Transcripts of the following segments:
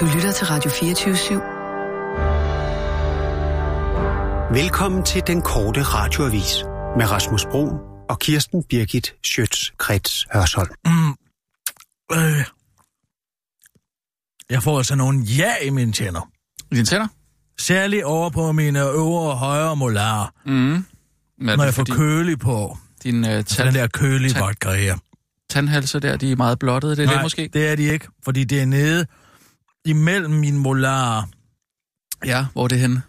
Du lytter til Radio 24 /7. Velkommen til den korte radioavis med Rasmus Bro og Kirsten Birgit Schøtz-Krets Hørsholm. Mm. Øh. Jeg får altså nogle ja i mine tænder. I dine tænder? Særligt over på mine øvre og højre molarer, Mm. Men når jeg får kølig på. Din uh, Den tand, der kølige vodka her. tandhalse der, de er meget blottede. Det er Nej, det måske? det er de ikke, fordi det er nede imellem mine molarer. Ja, hvor er det henne?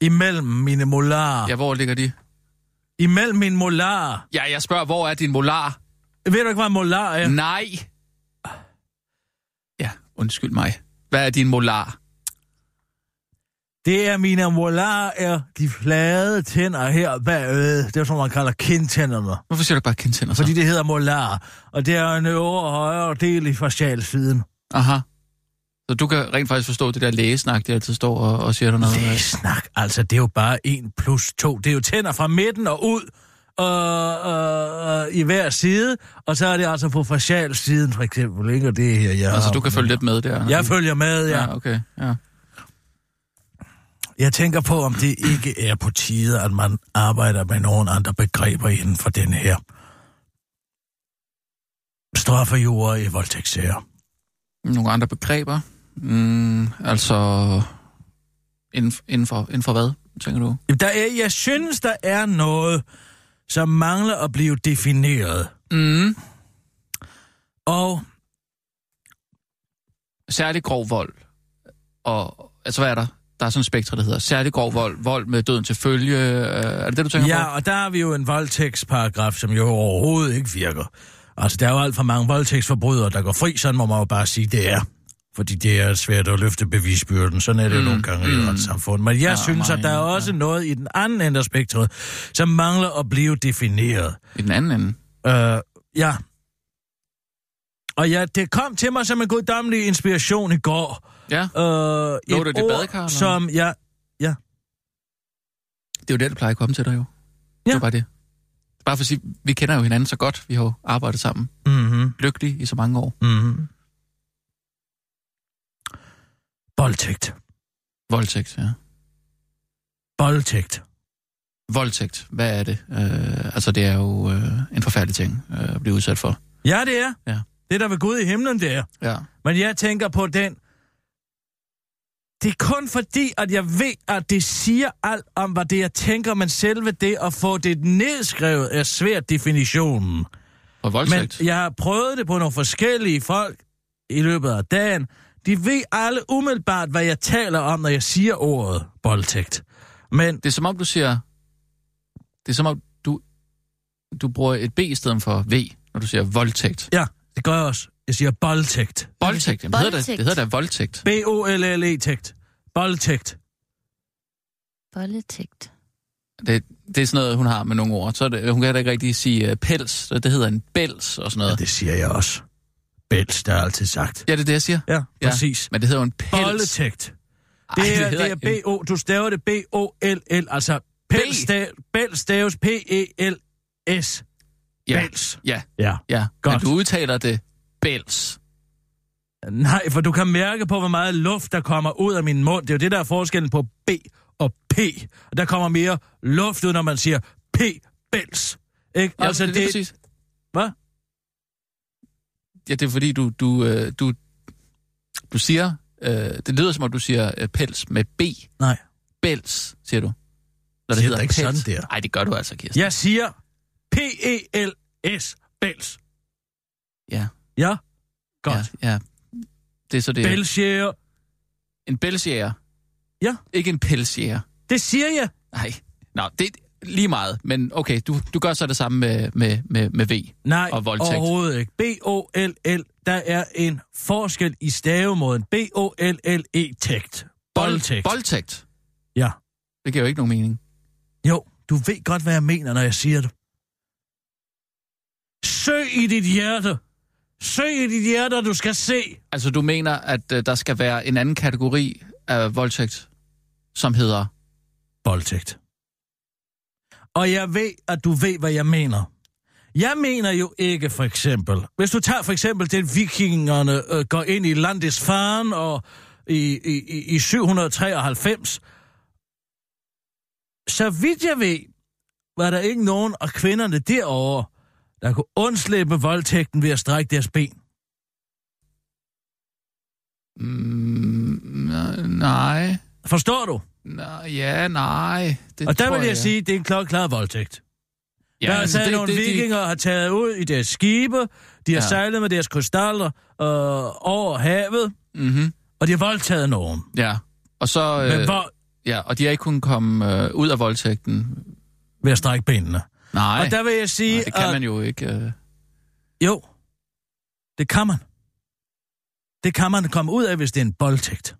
Imellem mine molarer. Ja, hvor ligger de? Imellem mine molarer. Ja, jeg spørger, hvor er din molar? Ved du ikke, hvad en molar er? Nej! Ja, undskyld mig. Hvad er din molar? Det er mine molarer, er de flade tænder her bagved. Det er, som man kalder kindtænderne. Hvorfor siger du bare kindtænder så? Fordi det hedder molar, og det er en øvre og højre del i facialsiden. Aha. Så du kan rent faktisk forstå det der lægesnak, der altid står og, og siger der noget. Det er snak, altså det er jo bare 1 plus 2. Det er jo tænder fra midten og ud øh, øh, øh, i hver side, og så er det altså på facialsiden for eksempel, ikke? Og det er her, jeg Altså, du kan følge lidt med der. Jeg følger med, ja. Ja, okay. Ja. Jeg tænker på, om det ikke er på tide, at man arbejder med nogle andre begreber inden for den her straffejord i voldtægtssager. Nogle andre begreber? Mm, altså... Inden, inden, for, inden for hvad, tænker du? Der er, jeg synes, der er noget, som mangler at blive defineret. Mm. Og Særlig grov vold. Og, altså, hvad er der? Der er sådan en spektre, der hedder særlig grov vold, vold med døden til følge. Øh, er det det, du tænker Ja, på? og der har vi jo en voldtægtsparagraf, som jo overhovedet ikke virker. Altså, der er jo alt for mange voldtægtsforbrydere, der går fri, sådan må man jo bare sige, det er. Fordi det er svært at løfte bevisbyrden. Sådan er det mm, jo nogle gange mm. i et retssamfund. Men jeg ja, Ja, synes, at der er også noget i den anden ende af spektret, som mangler at blive defineret. I den anden ende. Øh, ja. Og ja, det kom til mig som en guddommelig inspiration i går. Ja, Øh, Lå et det ord, badekar, eller? som jeg... Ja, det er jo det, der plejer at komme til dig jo. Ja. Det er bare det. Bare for at sige, vi kender jo hinanden så godt. Vi har jo arbejdet sammen mm-hmm, lykkeligt i så mange år. mm-hmm. Voldtægt. Voldtægt, ja. Voldtægt. Voldtægt, hvad er det? Øh, altså, det er jo øh, en forfærdelig ting øh, at blive udsat for. Ja, det er. Ja. Det er der ved Gud i himlen, det er. Ja. Men jeg tænker på den... Det er kun fordi, at jeg ved, at det siger alt om, hvad det jeg tænker, men selve det at få det nedskrevet er svært definitionen. Og voldtægt. Men jeg har prøvet det på nogle forskellige folk i løbet af dagen. De ved alle umiddelbart, hvad jeg taler om, når jeg siger ordet voldtægt. Men Det er som om, du siger... Det er som om, du, du bruger et B i stedet for V, når du siger voldtægt. ja, det gør jeg også. Jeg siger voldtægt. Voldtægt, Jamen, det, hedder da, Voldtægt. det hedder da voldtægt. B-O-L-L-E-tægt. Voldtægt. Bolletægt. Det, det er sådan noget, hun har med nogle ord. Så det, hun kan heller ikke rigtig sige uh, pels. Så det hedder en bæls og sådan Ja, noget. det siger jeg også. Bæls, der er altid sagt. Ja, det er det, jeg siger. Ja, Ja. præcis. Men det hedder jo en pels. Voldtægt. Ej, Det er, hedder det er B-O, du staver det B-O-L-L, altså stav, Bæl staves E P-E-L-S. Ja, Bæls. ja, Ja. ja. Godt. Men du udtaler det bæls. Nej, for du kan mærke på, hvor meget luft, der kommer ud af min mund. Det er jo det, der er forskellen på B og P. Og der kommer mere luft ud, når man siger P-Bæls. Ikke? Ja, altså, det, det. Hvad? Ja, det er fordi, du, du, øh, du, du siger... Øh, det lyder som om, du siger øh, pels med B. Nej. Bæls, siger du. Når Siger da ikke sådan der. Nej, det gør du altså, Kirsten. Jeg siger P-E-L-S. Bæls. Ja, Ja? Godt. ja, ja. Det er så det. Ja. Bælsjæger. En bælsjæger. Ja. Ikke en pelsjæger. Det siger jeg. Nej. Nå, det lige meget. Men okay, du, du gør så det samme med, med, med, med V. Nej, Og voldtægt. overhovedet ikke. B-O-L-L, der er en forskel i stavemåden. B-O-L-L-E-tægt. Voldtægt. Voldtægt. Ja. Det giver jo ikke nogen mening. Jo, du ved godt, hvad jeg mener, når jeg siger det. Søg i dit hjerte. Søg i dit hjerte, og du skal se. Altså, du mener, at uh, der skal være en anden kategori af voldtægt, som hedder... Voldtægt. Og jeg ved, at du ved, hvad jeg mener. Jeg mener jo ikke for eksempel, hvis du tager for eksempel den vikingerne øh, går ind i Landesfaren og i, i, i- i 793. Så vidt jeg ved, var der ikke nogen af kvinderne derovre, der kunne undslippe voldtægten ved at strække deres ben. Mm, nej. Forstår du? Nej, ja, nej. Det Og der vil jeg sige, det er en klokkeklar voldtægt. ja, der er altså, taget nogle vikinger og har taget ud i deres skibe, de har Ja. sejlet med deres krystaller øh, over havet, Mm-hmm. og de har voldtaget nogen. Ja. Og så... Øh, Øh, Men hvor, ja, og de har ikke kunnet komme øh, ud af voldtægten. ved at strække benene. Nej, Og der vil jeg sige, nej det kan at man jo ikke. Øh. jo, det kan man. Det kan man komme ud af, hvis det er en voldtægt.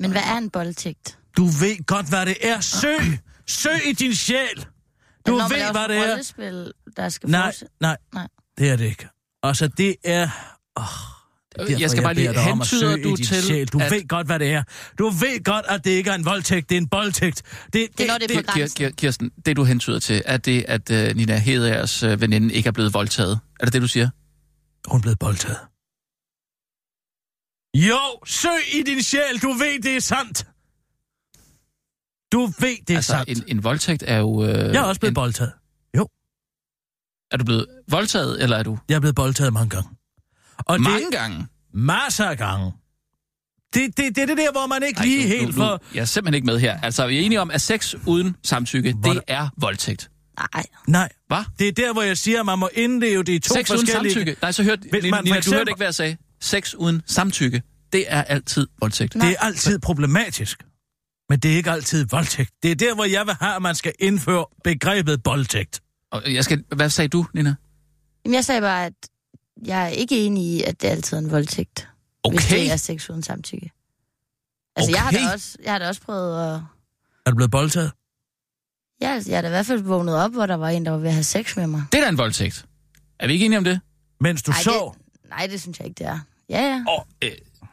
Men hvad er en voldtægt? Du ved godt, hvad det er. Søg! Søg i din sjæl! Du Når ved, hvad det et er. rollespil, der skal Nej, fortsætte. nej, Nej. det er det ikke. Og så det er... Oh, det er derfor, Jeg skal bare lige- om at hentyder du din til, Sjæl. Du at- ved godt, hvad det er. Du ved godt, at det ikke er en voldtægt, det er en boldtægt. Det, det, Det er når det er på Det, grænsen. Kir- Kirsten, det du hentyder til, er det, at øh, Nina Heders øh, veninde ikke er blevet voldtaget. Er det det, du siger? Hun er blevet boldtaget. Jo, søg i din sjæl. Du ved, det er sandt. Du ved, det er altså, sandt. en, en voldtægt er jo... Øh, Jeg er også blevet en, boldtaget. Er du blevet voldtaget, eller er du... Jeg er blevet boldtaget mange gange. Og Mange det gange? masser af gange. Det, det, det er det der, hvor man ikke Ej, lige nu- helt nu, for... Jeg er simpelthen ikke med her. Altså, vi er enige om, at sex uden samtykke, Hvor det er voldtægt. Nej, Nej, Hvad? det er der, hvor jeg siger, at man må indleve det i to Sex uden forskellige... samtykke? Nej, så hørte Hvis Nina, man Nina, du eksempel- hørte ikke, hvad jeg sagde. Sex uden samtykke, det er altid voldtægt. Det er altid problematisk. Men det er ikke altid voldtægt. Det er der, hvor jeg vil have, at man skal indføre begrebet voldtægt. Og jeg skal, hvad sagde du, Nina? Jamen, jeg sagde bare, at jeg er ikke enig i, at det altid er en voldtægt. Hvis Okay. det er sex uden samtykke. Altså, jeg, har Okay. da også, jeg har da også prøvet at... Er du blevet boldtaget? Jeg, jeg har da i hvert fald vågnet op, hvor der var en, der var ved at have sex med mig. Det er da en voldtægt. Er vi ikke enige om det? Mens du Ej, sov? Det, nej, det synes jeg ikke, det er. Ja, ja. Og, øh,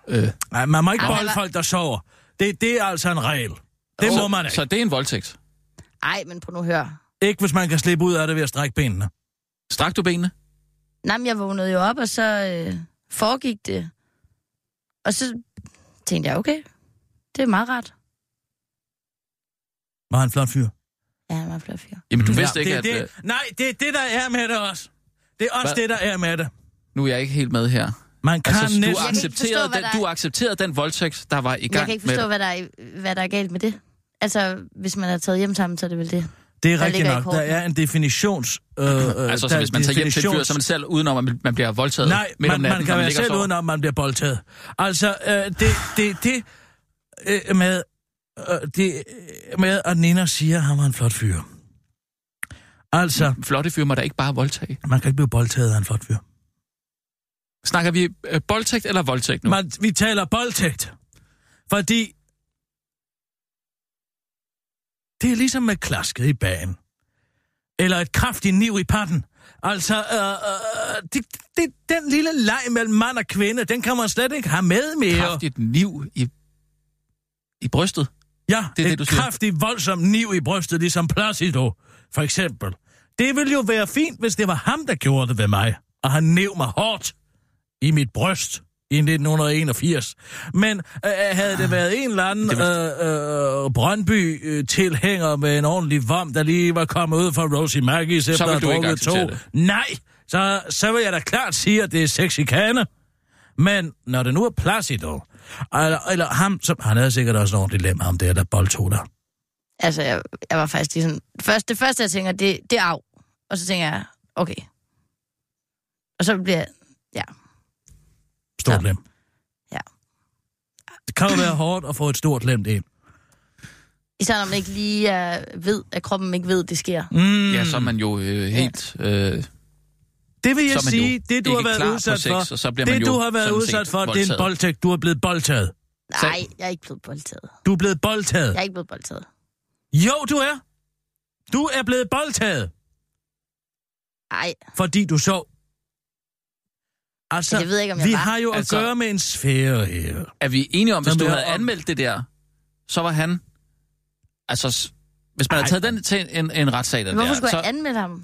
øh, Nej, man må ikke bolde folk, der sover. Det, det er altså en regel. Det må man ikke. Så det er en voldtægt. Ej, men prøv nu at høre. Ikke hvis man kan slippe ud af det ved at strække benene. Strak du benene? Nej, men jeg vågnede jo op, og så øh, foregik det. Og så tænkte jeg, okay, det er meget rart. Var han en flot fyr? Ja, han var en flot fyr. Jamen, du Ja, vidste ikke, det, at... det, øh, Nej, det er det, der er med det også. Det er også Hvad? det, der er med det. Nu er jeg ikke helt med her. Man kan Altså, du næsten... Forstå, accepterede, hvad den, er- du accepterede den voldtægt, der var i gang jeg kan ikke forstå, hvad der, er, hvad der er galt med det. Altså, hvis man er taget hjem sammen, så er det vel det. Det er der rigtigt nok. Der er en definitions... Øh, øh, Altså, der så hvis man tager hjem til et fyr, definitions- så er man selv udenom, at man- man bliver voldtaget Nej, midt om man, natten, man kan være ligger og selv sover. uden om, man bliver boldtaget. Altså, øh, det, det, det øh, med, øh, det øh, med, at Nina siger, at han var en flot fyr. Altså, Flotte fyr må da ikke bare voldtage. man kan ikke blive boldtaget af en flot fyr. Snakker vi øh, voldtægt eller voldtægt nu? Man, vi taler boldtægt. Fordi det er ligesom med klasket i bagen. Eller et kraftigt niv i patten. Altså, øh, øh, det, det, den lille leg mellem mand og kvinde, den kan man slet ikke have med mere. Kraftigt niv i, i brystet. Ja, Det er det det, et du siger. kraftigt, voldsomt niv i brystet, ligesom Placido, for eksempel. Det ville jo være fint, hvis det var ham, der gjorde det ved mig, og han næv mig hårdt i mit bryst i 1981. Men øh, havde det været en eller anden Det øh, øh, Brøndby-tilhænger med en ordentlig vom, der lige var kommet ud fra Rosie Maggis efter at have drukket to. acceptere Nej, så, så vil jeg da klart sige, at det er sexikane. Men når det nu er Placido, eller, eller ham, som, han havde sikkert også en ordentlig lem, ham der, der boldtog der. Altså, jeg, jeg var faktisk lige sådan... Først, det første, jeg tænker, det, det er af. Og så tænker jeg, okay. Og så bliver jeg... Stort Ja. lem. Ja. Det kan jo være hårdt at få et stort lem ind. Især når man ikke lige er, ved, at kroppen ikke ved, det sker. Mm. Ja, så er man jo øh, helt... Øh, Det vil jeg så sige, det du har været udsat sex, for, og så det du har været udsat for, det er en voldtaget. boldtægt. Du er blevet boldtaget. Nej, jeg er ikke blevet boldtaget. Du er blevet boldtaget. Jeg er ikke blevet boldtaget. Jo, du er. Du er blevet boldtaget, Nej, fordi du sov. Altså, det ved jeg ikke, om jeg vi var. har jo at Altså- gøre med en sfære her. Er vi enige om, hvis du havde om- anmeldt det der, så var han... Altså, hvis man Ej. havde taget den til en, en retssag, den Hvorfor der, skulle så, jeg anmelde ham?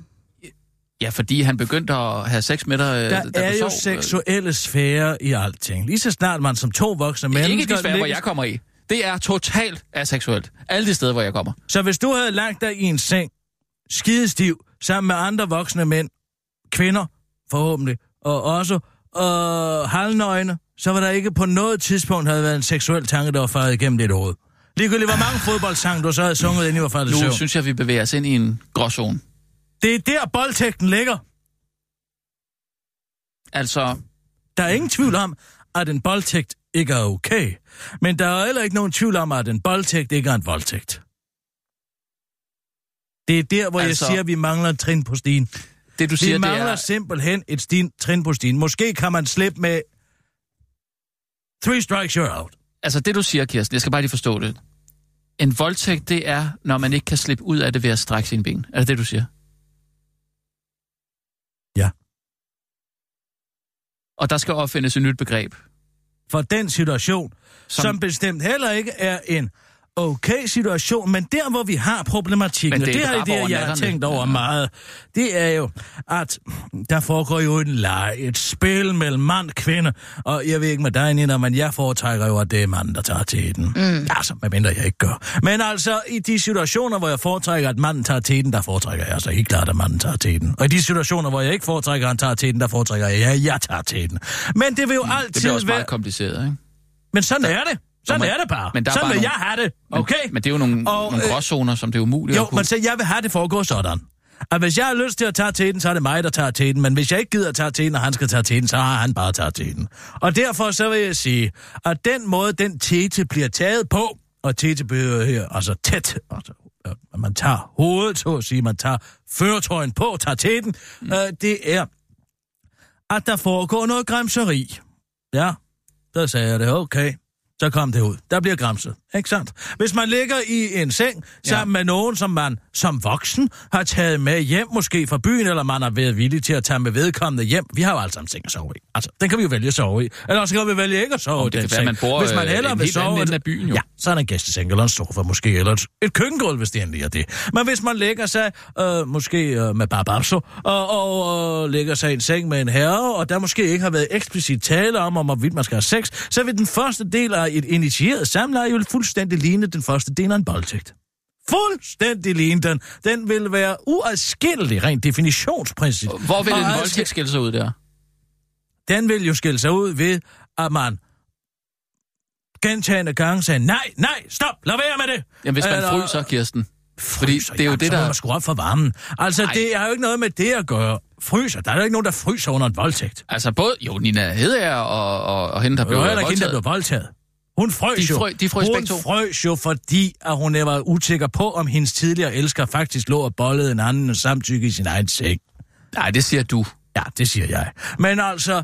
Ja, fordi han begyndte at have sex med dig, øh, Der da er du jo sov. seksuelle sfære i alting. Lige så snart man som to voksne Det er mennesker... ikke de sfære, hvor jeg kommer i. Det er totalt aseksuelt. Alle de steder, hvor jeg kommer. Så hvis du havde lagt dig i en seng, skidestiv, sammen med andre voksne mænd, kvinder forhåbentlig, og også øh, halvnøgne, så var der ikke på noget tidspunkt havde været en seksuel tanke, der var faret igennem dit hoved. Ligegyldigt, hvor mange fodboldsange du så havde sunget, inden I var faldet Nu søvn. synes jeg, vi bevæger os ind i en gråzone. Det er der, boldtægten ligger. Altså, Der er ingen tvivl om, at en boldtægt ikke er okay. Men der er heller ikke nogen tvivl om, at en boldtægt ikke er en voldtægt. Det er der, hvor altså, jeg siger, at vi mangler et trin på stien. Det du Vi siger, det mangler er... simpelthen et stin, trin på stien. Måske kan man slippe med three strikes you're out. Altså, det du siger, Kirsten, jeg skal bare lige forstå det. En voldtægt, det er, når man ikke kan slippe ud af det ved at strække sine ben. Er det det, du siger? Ja. Og der skal opfindes et nyt begreb. For den situation, Som- som bestemt heller ikke er en okay situation, men der, hvor vi har problematikken, Men og det er det et er det, jeg har tænkt over Ja. meget, det er jo, at der foregår jo en leg, et spil mellem mand og kvinde, og jeg ved ikke med dig, Nina, men jeg foretrækker jo, at det er manden, der tager teten. Mm. Altså, medmindre jeg ikke gør. Men altså, i de situationer, hvor jeg foretrækker, at manden tager teten, der foretrækker jeg altså helt klart, at manden tager teten. Og i de situationer, hvor jeg ikke foretrækker, at han tager teten, der foretrækker jeg, at jeg tager teten. Men det vil jo altid Mm, Det bliver også være... meget kompliceret, ikke? Men sådan er det. Sådan men- er det bare. men der er sådan bare vil nogle- jeg have det. Men- Okay? Men det er jo nogle, Og, nogle øh, gråzoner, som det er umuligt Jo, at kunne... men så jeg vil have det foregå sådan. At hvis jeg har lyst til at tage teten, så er det mig, der tager teten. Men hvis jeg ikke gider at tage teten, og han skal tage teten, så har han bare taget teten. Og derfor så vil jeg sige, at den måde, den tete bliver taget på, og tete bliver her, altså tæt, altså, øh, at man tager hovedet, så at sige, man tager føretrøjen på, tager teten, mm. øh, det er, at der foregår noget græmseri. Ja, der sagde jeg det, okay. Så kom det ud. Der bliver græmset, ikke sandt? Hvis man ligger i en seng sammen med nogen, som man som voksen har taget med hjem, måske fra byen, eller man har været villig til at tage med vedkommende hjem. Vi har jo alle sammen seng at sove i. Altså, den kan vi jo vælge at sove i. Eller også kan vi vælge ikke at sove Om i den være, seng. man bor, Hvis man øh, hellere vil anden sove... af byen, jo. Ja, så er der en gæsteseng, eller en sofa måske, eller et, et køkkengulv, hvis det endelig er det. Men hvis man lægger sig, øh, måske øh, med bababso, og, og øh, lægger sig i en seng med en herre, og der måske ikke har været eksplicit tale om, om hvorvidt man skal have sex, så vil den første del af et initieret samleje jo fuldstændig ligne den første del af en boldtægt. Fuldstændig ligne den. Den vil være uadskillelig, rent definitionsprincip. Hvor vil en voldtægt skille sig ud der? den vil jo skille sig ud ved, at man gentagende gange sagde, nej, nej, stop, lad være med det. Jamen, hvis man Eller- fryser, Kirsten. Fordi Fryser, det er jo jamen, det, så der... man skrue op for varmen. Altså, Ej. det har jo ikke noget med det at gøre. Fryser, der er jo ikke nogen, der fryser under en voldtægt. Altså både, jo, Nina Hedager og, og, og hende, der Det blev var heller ikke hende, der voldtaget. blev voldtaget. Hun frøs De jo. frø- de frøs hun frøs jo, fordi at hun var usikker på, om hendes tidligere elsker faktisk lå og bollede en anden samtykke i sin egen seng. Nej, det siger du. Ja, det siger jeg. Men altså,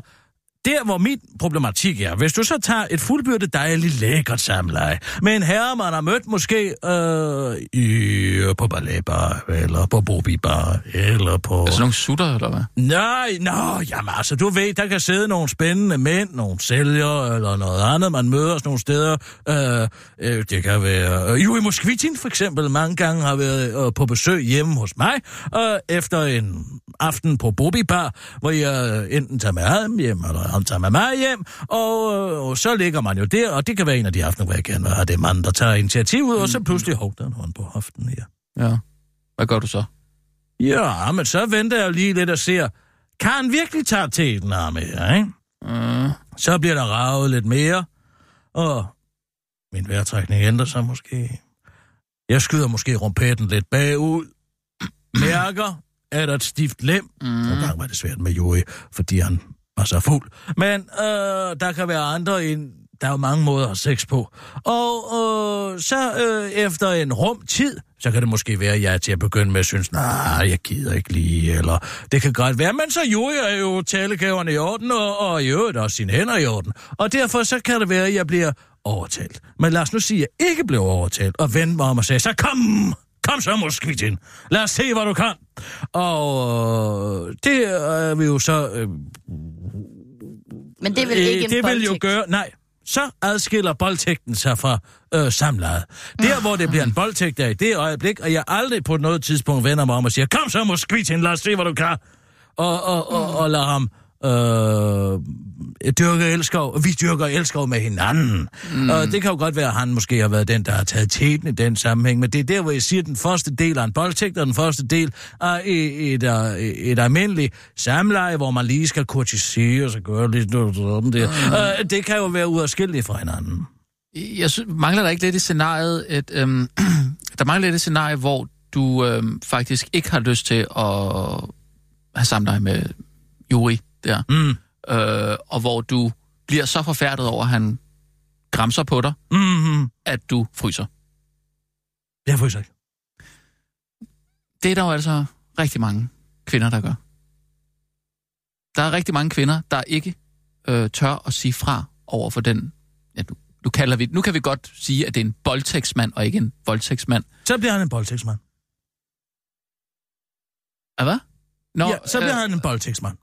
der hvor min problematik er, hvis du så tager et fuldbyrdet dejligt lækkert samleje med en herre, man har mødt måske øh, i, på balletbar, eller på bobibar, eller på... Altså nogle sutter, eller hvad? Nej, nå, jamen altså, du ved, der kan sidde nogle spændende mænd, nogle sælgere eller noget andet. Man møder os nogle steder. Øh, øh, det kan være... Øh, Juri Moskvitin for eksempel mange gange har været øh, på besøg hjemme hos mig, øh, efter en aften på Bobby Bar, hvor jeg øh, enten tager med ham hjem, eller han tager med mig hjem, og, øh, og så ligger man jo der, og det kan være en af de aftener, hvor jeg gerne vil have det mand, der tager initiativet, og så pludselig hov, der er en hånd på hoften her. Ja. Hvad gør du så? Ja, men så venter jeg lige lidt og ser, kan han virkelig tage til den arme her, ikke? Uh, Så bliver der ravet lidt mere, og min vejrtrækning ændrer sig måske. Jeg skyder måske rumpetten lidt bagud, mærker, er der et stift lem. Mm. Nogle gange var det svært med Joey, fordi han var så fuld. Men øh, der kan være andre end der er jo mange måder at have sex på. Og øh, så øh, efter en rum tid, så kan det måske være, at jeg er til at begynde med at synes, nej, jeg gider ikke lige, eller det kan godt være, men så jo, jeg jo talegaverne i orden, og, og i øvrigt også sine hænder i orden. Og derfor så kan det være, at jeg bliver overtalt. Men lad os nu sige, at jeg ikke blev overtalt, og vendte mig om og sagde, så kom, kom så, Moskvitin. Lad os se, hvad du kan. Og øh, det er vi jo så... Øh, men det vel ikke en det vil jo gøre... Nej, så adskiller boldtægten sig fra øh, samlejet. Der, hvor det bliver en boldtægt, er i det øjeblik, og jeg aldrig på noget tidspunkt vender mig om og siger, kom så, Moskvitin, lad os se, hvad du kan. og, og, og, og lade ham øh, dyrke elskov. Vi dyrker elskov med hinanden. Mm. Og det kan jo godt være, at han måske har været den, der har taget teten i den sammenhæng, men det er der, hvor jeg siger, at den første del af en boldtægt, og den første del af et, et, et, et almindeligt samleje, hvor man lige skal kurtisere og så gøre lidt sådan der. Mm. Øh, det kan jo være uafskilleligt fra hinanden. Jeg synes, mangler der ikke lidt i scenariet, et, øhm, der mangler lidt et scenarie, hvor du øhm, faktisk ikke har lyst til at have samleje med Juri der, Mm. øh, og hvor du bliver så forfærdet over, at han græmser på dig, Mm-hmm. at du fryser. Jeg får ikke. Det er der jo altså rigtig mange kvinder, der gør. Der er rigtig mange kvinder, der ikke øh, tør at sige fra over for den... Ja, nu, nu, kalder vi, nu kan vi godt sige, at det er en voldtægtsmand og ikke en voldtægtsmand. Så bliver han en boldtægtsmand. Ah, hvad? Nå, Ja, så bliver øh, han en boldtægtsmand.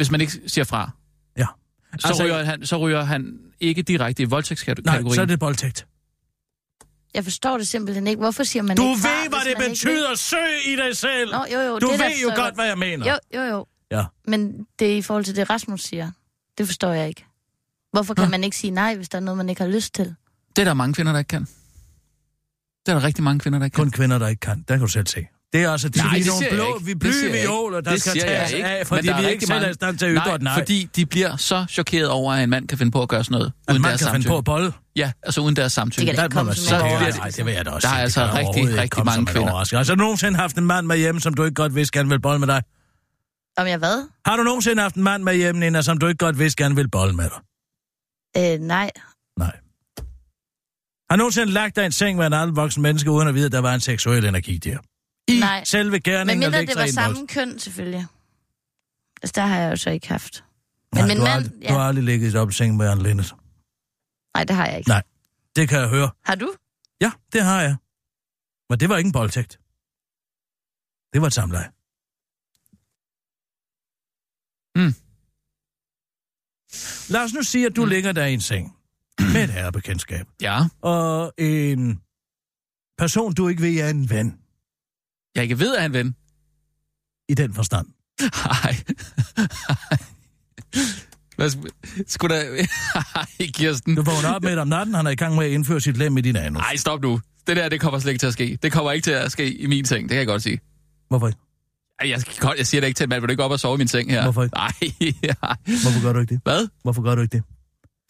Hvis man ikke siger fra, Ja. så, Altså- altså, ryger, han, så ryger han ikke direkte i voldtægtskategorien. Nej, så er det boldtægt. Jeg forstår det simpelthen ikke. Hvorfor siger man Du ikke fra, ved, hvad det man ikke betyder. Søg i dig selv. Nå, jo, jo, Du det der ved jo godt, hvad jeg mener. Jo, jo, jo. Ja. Men det er i forhold til det, Rasmus siger. Det forstår jeg ikke. Hvorfor kan Nå. man ikke sige nej, hvis der er noget, man ikke har lyst til? Det er der mange kvinder, der ikke kan. Det er der rigtig mange kvinder, der ikke Kun kan. kvinder, der ikke kan. Der kan du selv se. Det er altså de, Nej, vi er det nogle blå, ikke. vi Det ikke. violer, der Det skal tages ikke. af, fordi der er vi ikke selv er mange- i stand til at ytre Nej, nej. fordi de bliver så chokeret over, at en mand kan finde på at gøre sådan noget, at uden man deres kan finde på at bolle. Ja, altså uden deres Det samtykke. kan da Der komme så- det er- overraskelse. nej, det vil jeg da også Der er altså Det kan rigtig, rigtig mange kvinder. Altså, har du nogensinde haft en mand med hjemme, som du ikke godt vidste gerne vil bolle med dig? Om jeg hvad? Har du nogensinde haft en mand med hjemme, Nina, som du ikke godt vidste gerne vil bolle med dig? Øh, nej. Nej. Har du nogensinde lagt dig i en seng med en anden voksen menneske, uden at vide, at der var en seksuel energi der? I Nej. selve Men gerningen at mindre det var samme køn, selvfølgelig. Altså, der har jeg jo så ikke haft. Men Nej, min du, har mand... aldrig, du har aldrig ligget i dobbeltseng med Anne Lindes. Nej, det har jeg ikke. Nej. Det kan jeg høre. Har du? Ja, det har jeg. Men det var ikke en boldtægt. Det var et samleje. Mm. Lad os nu sige, at du mm. ligger der i en seng med et herrebekendtskab. Ja, Og en person, du ikke ved er en ven jeg ikke ved, at han ven. i den forstand. Hej. Hvad sk- skulle der... Hej, Kirsten. Du vågner op med om natten, han er i gang med at indføre sit lem i din anus. Nej, stop nu. Det der, det kommer slet ikke til at ske. Det kommer ikke til at ske i min seng, det kan jeg godt sige. Hvorfor ikke? Ej, Jeg, jeg siger det ikke til en mand, vil du ikke op og sove i min seng her? Hvorfor ikke? Nej, ja. Hvorfor gør du ikke det? Hvad? Hvorfor gør du ikke det?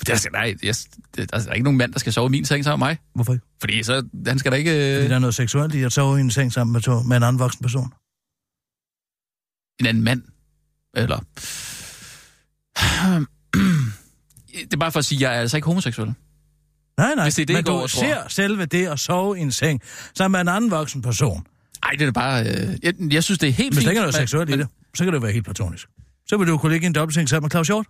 Der skal, nej, jeg, der er ikke nogen mand, der skal sove i min seng sammen med mig. Hvorfor ikke? Fordi så, han skal da ikke... Fordi Øh, der er noget seksuelt i at sove i en seng sammen med, to, med en anden voksen person. en anden mand. Eller... Det er bare for at sige, at jeg er altså ikke homoseksuel. Nej, nej, Hvis det er det, men går du tror. ser selve det at sove i en seng sammen med en anden voksen person. Nej, det er bare... Øh, jeg, jeg synes, det er helt Hvis fint. der ikke er noget men- seksuelt i det, så kan det jo være helt platonisk. Så vil du kunne ligge i en dobbeltseng sammen med Claus Hjort.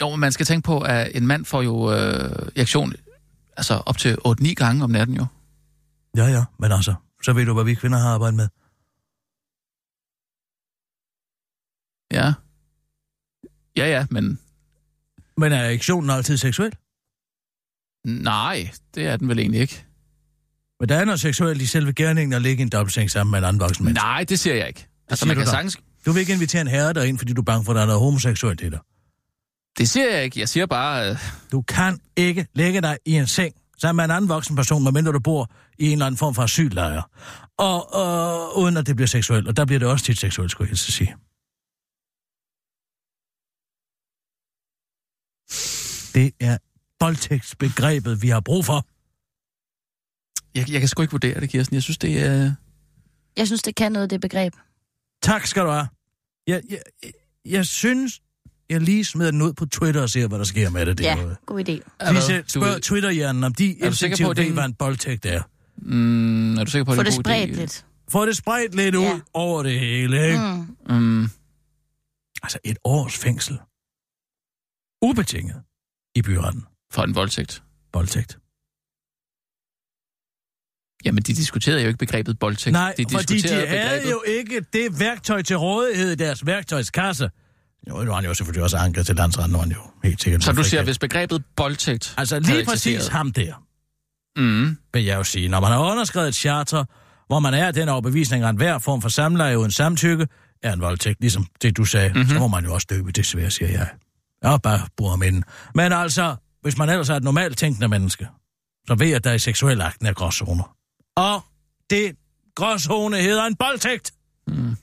Jo, men man skal tænke på, at en mand får jo øh, reaktion altså op til 8-9 gange om natten jo. Ja, ja, men altså, så ved du, hvad vi kvinder har arbejdet med. Ja. Ja, ja, men Men er erektionen altid seksuel? nej, det er den vel egentlig ikke. Men der er noget seksuelt i selve gerningen at ligge i en dobbeltseng sammen med en anden voksen menneske. Nej, det siger jeg ikke. Altså, siger man du kan da. sagtens... Du vil ikke invitere en herre derind, fordi du er bange for, at der er noget homoseksuelt i dig. Det siger jeg ikke. Jeg siger bare... Øh, Du kan ikke lægge dig i en seng sammen med en anden voksen person, medmindre du bor i en eller anden form for asyllejr. Og, og uden at det bliver seksuelt. Og der bliver det også tit seksuelt, skulle jeg helst sige. Det er voldtægtsbegrebet, vi har brug for. jeg, jeg kan sgu ikke vurdere det, Kirsten. Jeg synes, det er... Jeg synes, det kan noget, det begreb. Tak skal du have. Jeg, jeg, jeg synes, jeg lige smider den ud på Twitter og ser, hvad der sker med det. Ja, derude. god idé. Vi selv spørger Du- Twitter-hjernen, om de Er du sikker på, instinktivt det er ved, en- hvad en voldtægt er. Mm, er du sikker på, at det er det en god spredt lidt. Få det spredt lidt ud Ja. over det hele, ikke? Mm. Mm, Altså et års fængsel. Ubetinget. I byretten. for en voldtægt. Voldtægt. Jamen, de diskuterede jo ikke begrebet voldtægt. Nej, de fordi de diskuterede havde jo ikke det værktøj til rådighed i deres værktøjskasse. Jo, nu har han jo selvfølgelig også anket til landsretten, han jo helt sikkert. Så du siger, hvis begrebet voldtægt... Altså lige præcis ham der, Mm, vil jeg jo sige. Når man har underskrevet et charter, hvor man er den overbevisning, at enhver form for samleje uden samtykke er en voldtægt, ligesom det du sagde, mm-hmm. så må man jo også døbe det svære, siger jeg. Jeg bare bruger men. Men altså, hvis man ellers er et normalt tænkende menneske, så ved jeg, at der i seksuel akten er gråzoner. Og det gråzone hedder en voldtægt. Mm.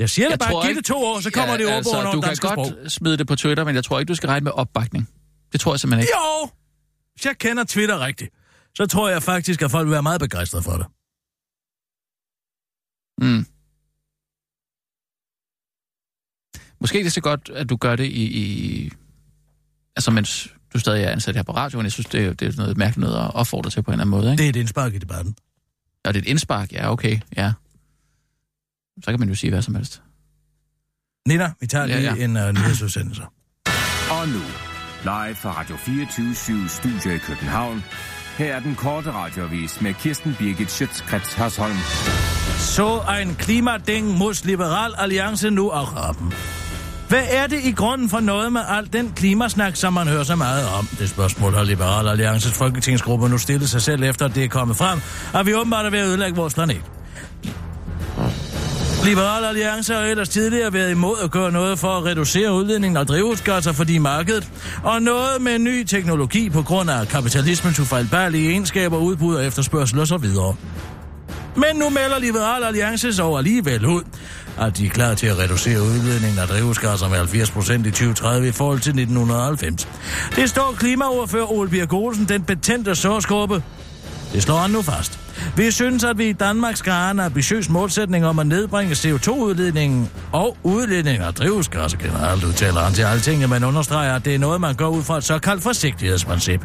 Jeg siger det Jeg bare, tror giv det to år, så kommer Ja, det over altså, under Du det kan godt sprog. smide det på Twitter, men jeg tror ikke, du skal regne med opbakning. Det tror jeg simpelthen ikke. Jo! Hvis jeg kender Twitter rigtigt, så tror jeg faktisk, at folk vil være meget begejstrede for det. Mm. Måske er det så godt, at du gør det i, i... Altså, mens du stadig er ansat her på radioen. Jeg synes, det er, det er noget mærkeligt noget at opfordre til på en eller anden måde, ikke? Det er et indspark i debatten. Og det er et indspark, ja, okay, ja. Så kan man jo sige hvad som helst. Nina, vi tager lige Ja, ja, en uh, nyhedsudsendelse. Og nu, live fra Radio 24 Studio i København. Her er den korte radiovis med Kirsten Birgit Schøtzgrads Hasholm. Så en klimading mod Liberal Alliance nu og rappen. Hvad er det i grunden for noget med al den klimasnak, som man hører så meget om? Det spørgsmål har Liberal Alliances folketingsgruppe nu stillet sig selv efter, at det er kommet frem, at vi åbenbart er ved at ødelægge vores planet. Liberal Alliance har ellers tidligere været imod at gøre noget for at reducere udledningen af drivhusgasser, fordi markedet, og noget med ny teknologi på grund af kapitalismens ufejlbarlige egenskaber, udbud og efterspørgsel osv. Men nu melder Liberal Alliance så alligevel ud, at de er klar til at reducere udledningen af drivhusgasser med 70 procent i 2030 i forhold til 1990. Det står klimaordfører Ole Birk Olsen, den betændte sårsgruppe. Det slår han nu fast. Vi synes, at vi i Danmark skal have en ambitiøs målsætning om at nedbringe CO2-udledningen og udledningen af drivhusgasser generelt, udtaler han til alting, men understreger, at det er noget, man går ud fra et såkaldt forsigtighedsprincip.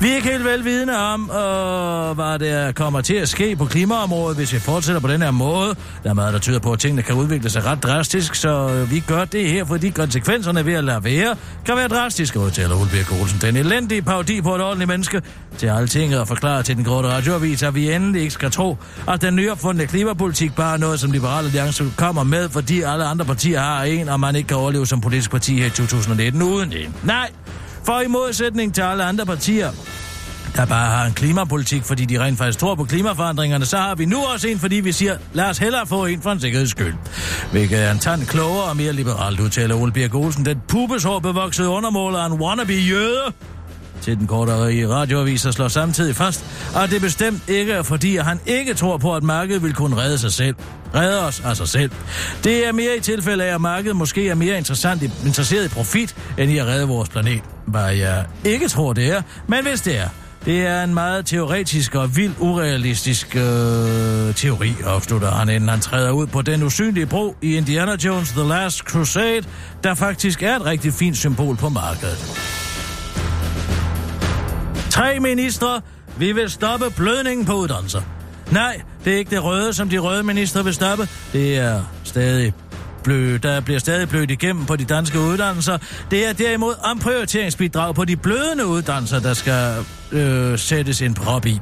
Vi er ikke helt velvidende om, øh, hvad der kommer til at ske på klimaområdet, hvis vi fortsætter på den her måde. Der er meget, der tyder på, at tingene kan udvikle sig ret drastisk, så øh, vi gør det her, fordi konsekvenserne ved at lade være kan være drastiske, udtaler Ole Birk Olsen. Den elendige parodi på et ordentligt menneske til altinget og forklare til den korte radioavis, at vi endelig ikke skal tro, at den nyopfundne klimapolitik bare er noget, som Liberal Alliance kommer med, fordi alle andre partier har en, og man ikke kan overleve som politisk parti her i 2019 uden det. Nej, for i modsætning til alle andre partier, der bare har en klimapolitik, fordi de rent faktisk tror på klimaforandringerne, så har vi nu også en, fordi vi siger, lad os hellere få en for en sikkerheds skyld. Hvilket er en tand klogere og mere liberalt, udtaler Ole Birk Olsen, den pubeshår bevoksede undermåler en wannabe jøde til den kortere radioavis og slår samtidig fast, at det bestemt ikke er fordi, at han ikke tror på, at markedet vil kunne redde sig selv. Redde os af sig selv. Det er mere i tilfælde af, at markedet måske er mere interessant i, interesseret i profit, end i at redde vores planet. Hvad jeg ikke tror, det er, men hvis det er, det er en meget teoretisk og vild urealistisk øh, teori, afslutter han, inden han træder ud på den usynlige bro i Indiana Jones The Last Crusade, der faktisk er et rigtig fint symbol på markedet. Tre ministre, vi vil stoppe blødningen på uddannelser. Nej, det er ikke det røde, som de røde ministre vil stoppe. Det er stadig blød, der bliver stadig blødt igennem på de danske uddannelser. Det er derimod omprioriteringsbidrag på de blødende uddannelser, der skal øh, sættes en prop i.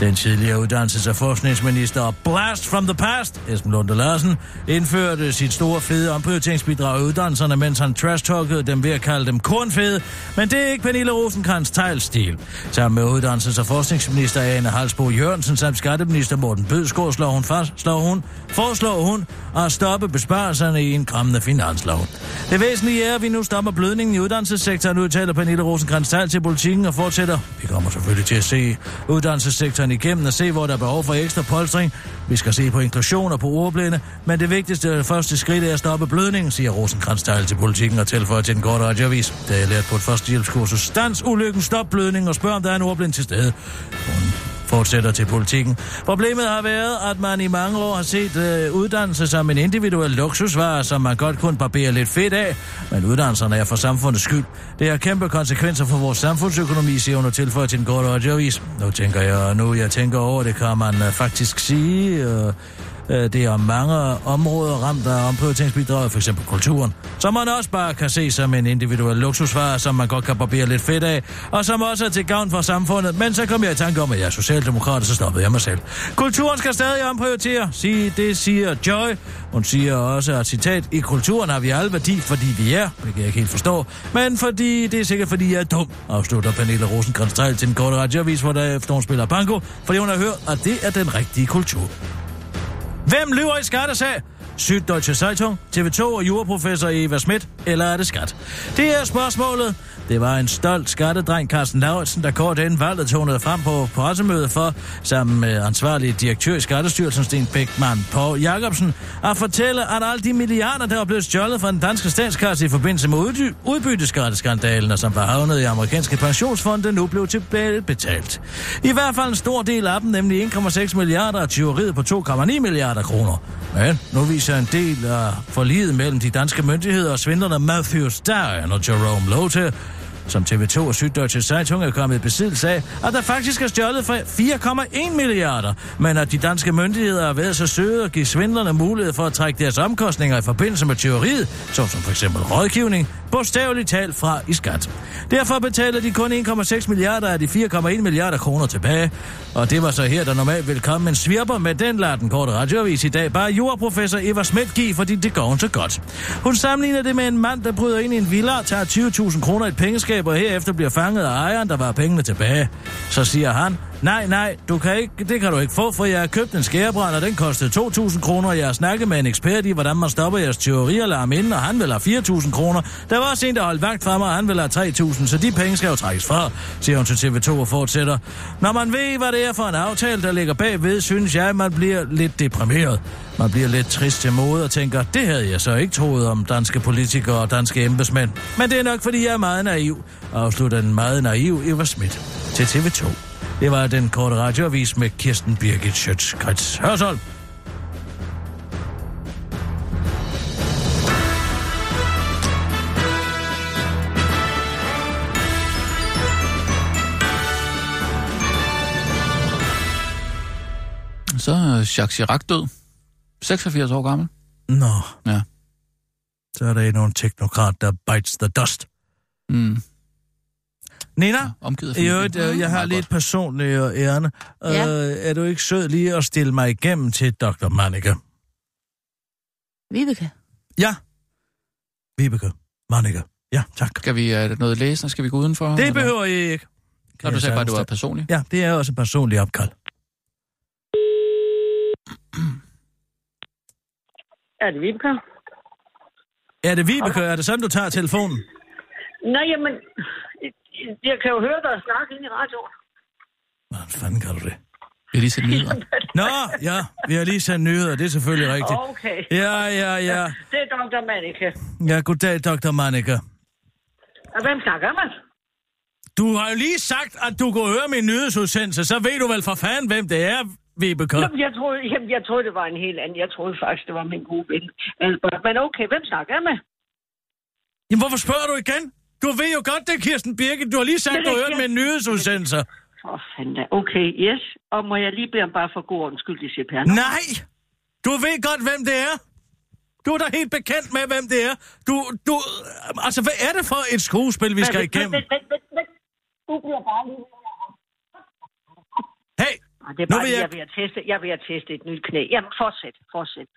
Den tidligere uddannelses- og forskningsminister Blast from the Past, Esben Lunde Larsen, indførte sit store fede omprioriteringsbidrag i uddannelserne, mens han trash-talkede dem ved at kalde dem kornfede. Men det er ikke Pernille Rosenkrantz teglstil. Sammen med uddannelses- og forskningsminister Ane Halsbo Jørgensen samt skatteminister Morten Bødskov slår hun, fast, slår hun, foreslår hun at stoppe besparelserne i en krammende finanslov. Det væsentlige er, at vi nu stopper blødningen i uddannelsessektoren, udtaler Pernille Rosenkrantz til politikken og fortsætter. Vi kommer selvfølgelig til at se uddannelsessektoren igennem og se, hvor der er behov for ekstra polstring. Vi skal se på inklusion og på ordblinde, men det vigtigste og første skridt er at stoppe blødningen, siger Rosenkrantz til politikken og tilføjer til den korte radioavis. Det er lært på et førstehjælpskursus. Stans ulykken, stop blødningen og spørg, om der er en ordblind til stede. Hun fortsætter til politikken. Problemet har været, at man i mange år har set øh, uddannelse som en individuel luksusvare, som man godt kunne barbere lidt fedt af, men uddannelserne er for samfundets skyld. Det har kæmpe konsekvenser for vores samfundsøkonomi, siger hun og tilføjer til den korte radioavis. Nu tænker jeg, nu jeg tænker over det, kan man øh, faktisk sige... Øh, Øh, det er mange områder ramt af omprioriteringsbidraget, f.eks. kulturen, som man også bare kan se som en individuel luksusvare, som man godt kan barbere lidt fedt af, og som også er til gavn for samfundet. Men så kom jeg i tanke om, at jeg er socialdemokrat, og så stoppede jeg mig selv. Kulturen skal stadig omprioritere, sige, det siger Joy. Hun siger også, at citat, i kulturen har vi alle værdi, fordi vi er, det kan jeg ikke helt forstå, men fordi det er sikkert, fordi jeg er dum, afslutter Pernille rosenkrantz til den korte radioavis, hvor der efter hun spiller banko, fordi hun har hørt, at det er den rigtige kultur. Hvem lyver i skattesag? Syddeutsche Zeitung, TV2 og juraprofessor Eva Schmidt, eller er det skat? Det er spørgsmålet. Det var en stolt skattedreng, Carsten Lauritsen, der kort inden valget tonede frem på pressemødet for, sammen med ansvarlig direktør i Skattestyrelsen, Sten Bækman på Jacobsen, at fortælle, at alle de milliarder, der var blevet stjålet fra den danske statskasse i forbindelse med udby- udbytteskatteskandalen, og som var havnet i amerikanske pensionsfonde, nu blev tilbagebetalt. I hvert fald en stor del af dem, nemlig 1,6 milliarder og tyveriet på 2,9 milliarder kroner. Men nu viser en del af forliget mellem de danske myndigheder og svindlerne Matthew Stein og Jerome Lotte, som TV2 og Syddeutsche Zeitung er kommet i besiddelse af, at der faktisk er stjålet for 4,1 milliarder, men at de danske myndigheder har været så søde at give svindlerne mulighed for at trække deres omkostninger i forbindelse med teoriet, såsom for eksempel rådgivning, bogstaveligt talt fra i skat. Derfor betaler de kun 1,6 milliarder af de 4,1 milliarder kroner tilbage. Og det var så her, der normalt vil komme en svirper med den lader den korte radioavis i dag. Bare jordprofessor Eva Schmidt give, fordi det går hun så godt. Hun sammenligner det med en mand, der bryder ind i en villa, tager 20.000 kroner i et pengeskab, selskaber herefter bliver fanget af ejeren, der var pengene tilbage. Så siger han, nej, nej, du kan ikke, det kan du ikke få, for jeg har købt en skærebrænd, og den kostede 2.000 kroner, og jeg har snakket med en ekspert i, hvordan man stopper jeres teorialarm inden, og han vil have 4.000 kroner. Der var også en, der holdt vagt fra mig, og han vil have 3.000, så de penge skal jo trækkes fra, siger hun til TV2 og fortsætter. Når man ved, hvad det er for en aftale, der ligger bagved, synes jeg, man bliver lidt deprimeret. Man bliver lidt trist til mode og tænker, det havde jeg så ikke troet om danske politikere og danske embedsmænd. Men det er nok, fordi jeg er meget naiv, afslutter den meget naiv Eva Schmidt til TV2. Det var den korte radioavis med Kirsten Birgit Schøtz-Krets Hørsholm. Så er Jacques Chirac død. 86 år gammel. Nå, Ja. så er der nogle teknokrat, der bites the dust. Mm. Nina, Ja, omgivet af øvrigt, øh, jeg har lidt personligt ærende. Ja. Øh, er du ikke sød lige at stille mig igennem til Dr. Manneke? Vibeke. Ja. Vibeke Manneke. Ja, tak. Skal vi uh, noget læse, og skal vi gå udenfor? Det eller? behøver I ikke. Nå, du jeg sagde bare, at det var personligt. Ja, det er også et personligt opkald. Er det Vibeke? Er det Vibeke? Er det sådan, du tager telefonen? Nej, jamen, jeg kan jo høre dig snakke ind i radioen. Hvordan fanden kan du det? Vi har lige set nyheder. Nå, ja, vi har lige sendt nyheder, det er selvfølgelig rigtigt. Okay. Ja, ja, ja. Det er Dr. Manneke. Ja, goddag, Dr. Manneke. Og hvem snakker man? Du har jo lige sagt, at du kunne høre min nyhedsudsendelse, så ved du vel for fanden, hvem det er, Vibeke. Jamen, jeg troede, jamen, jeg troede, det var en helt anden. Jeg troede faktisk, det var min gode ven. Albert. Men okay, hvem snakker jeg med? Jamen, hvorfor spørger du igen? Du ved jo godt, det Kirsten Birgit. Du har lige sagt, du det- hørte min nyhedsudsendelse. For fanden da. Okay, yes. Og må jeg lige bede om bare for god ordens skyld, de CPR? Nej! Du ved godt, hvem det er. Du er da helt bekendt med, hvem det er. Du, du... Altså, hvad er det for et skuespil, vi skal igennem? Vent, vent, vent, vent. Du bliver bare lige... Hey, Det er Nu bare, vil jeg... jeg- at teste, jeg at teste et nyt knæ. Jamen, fortsæt, fortsæt.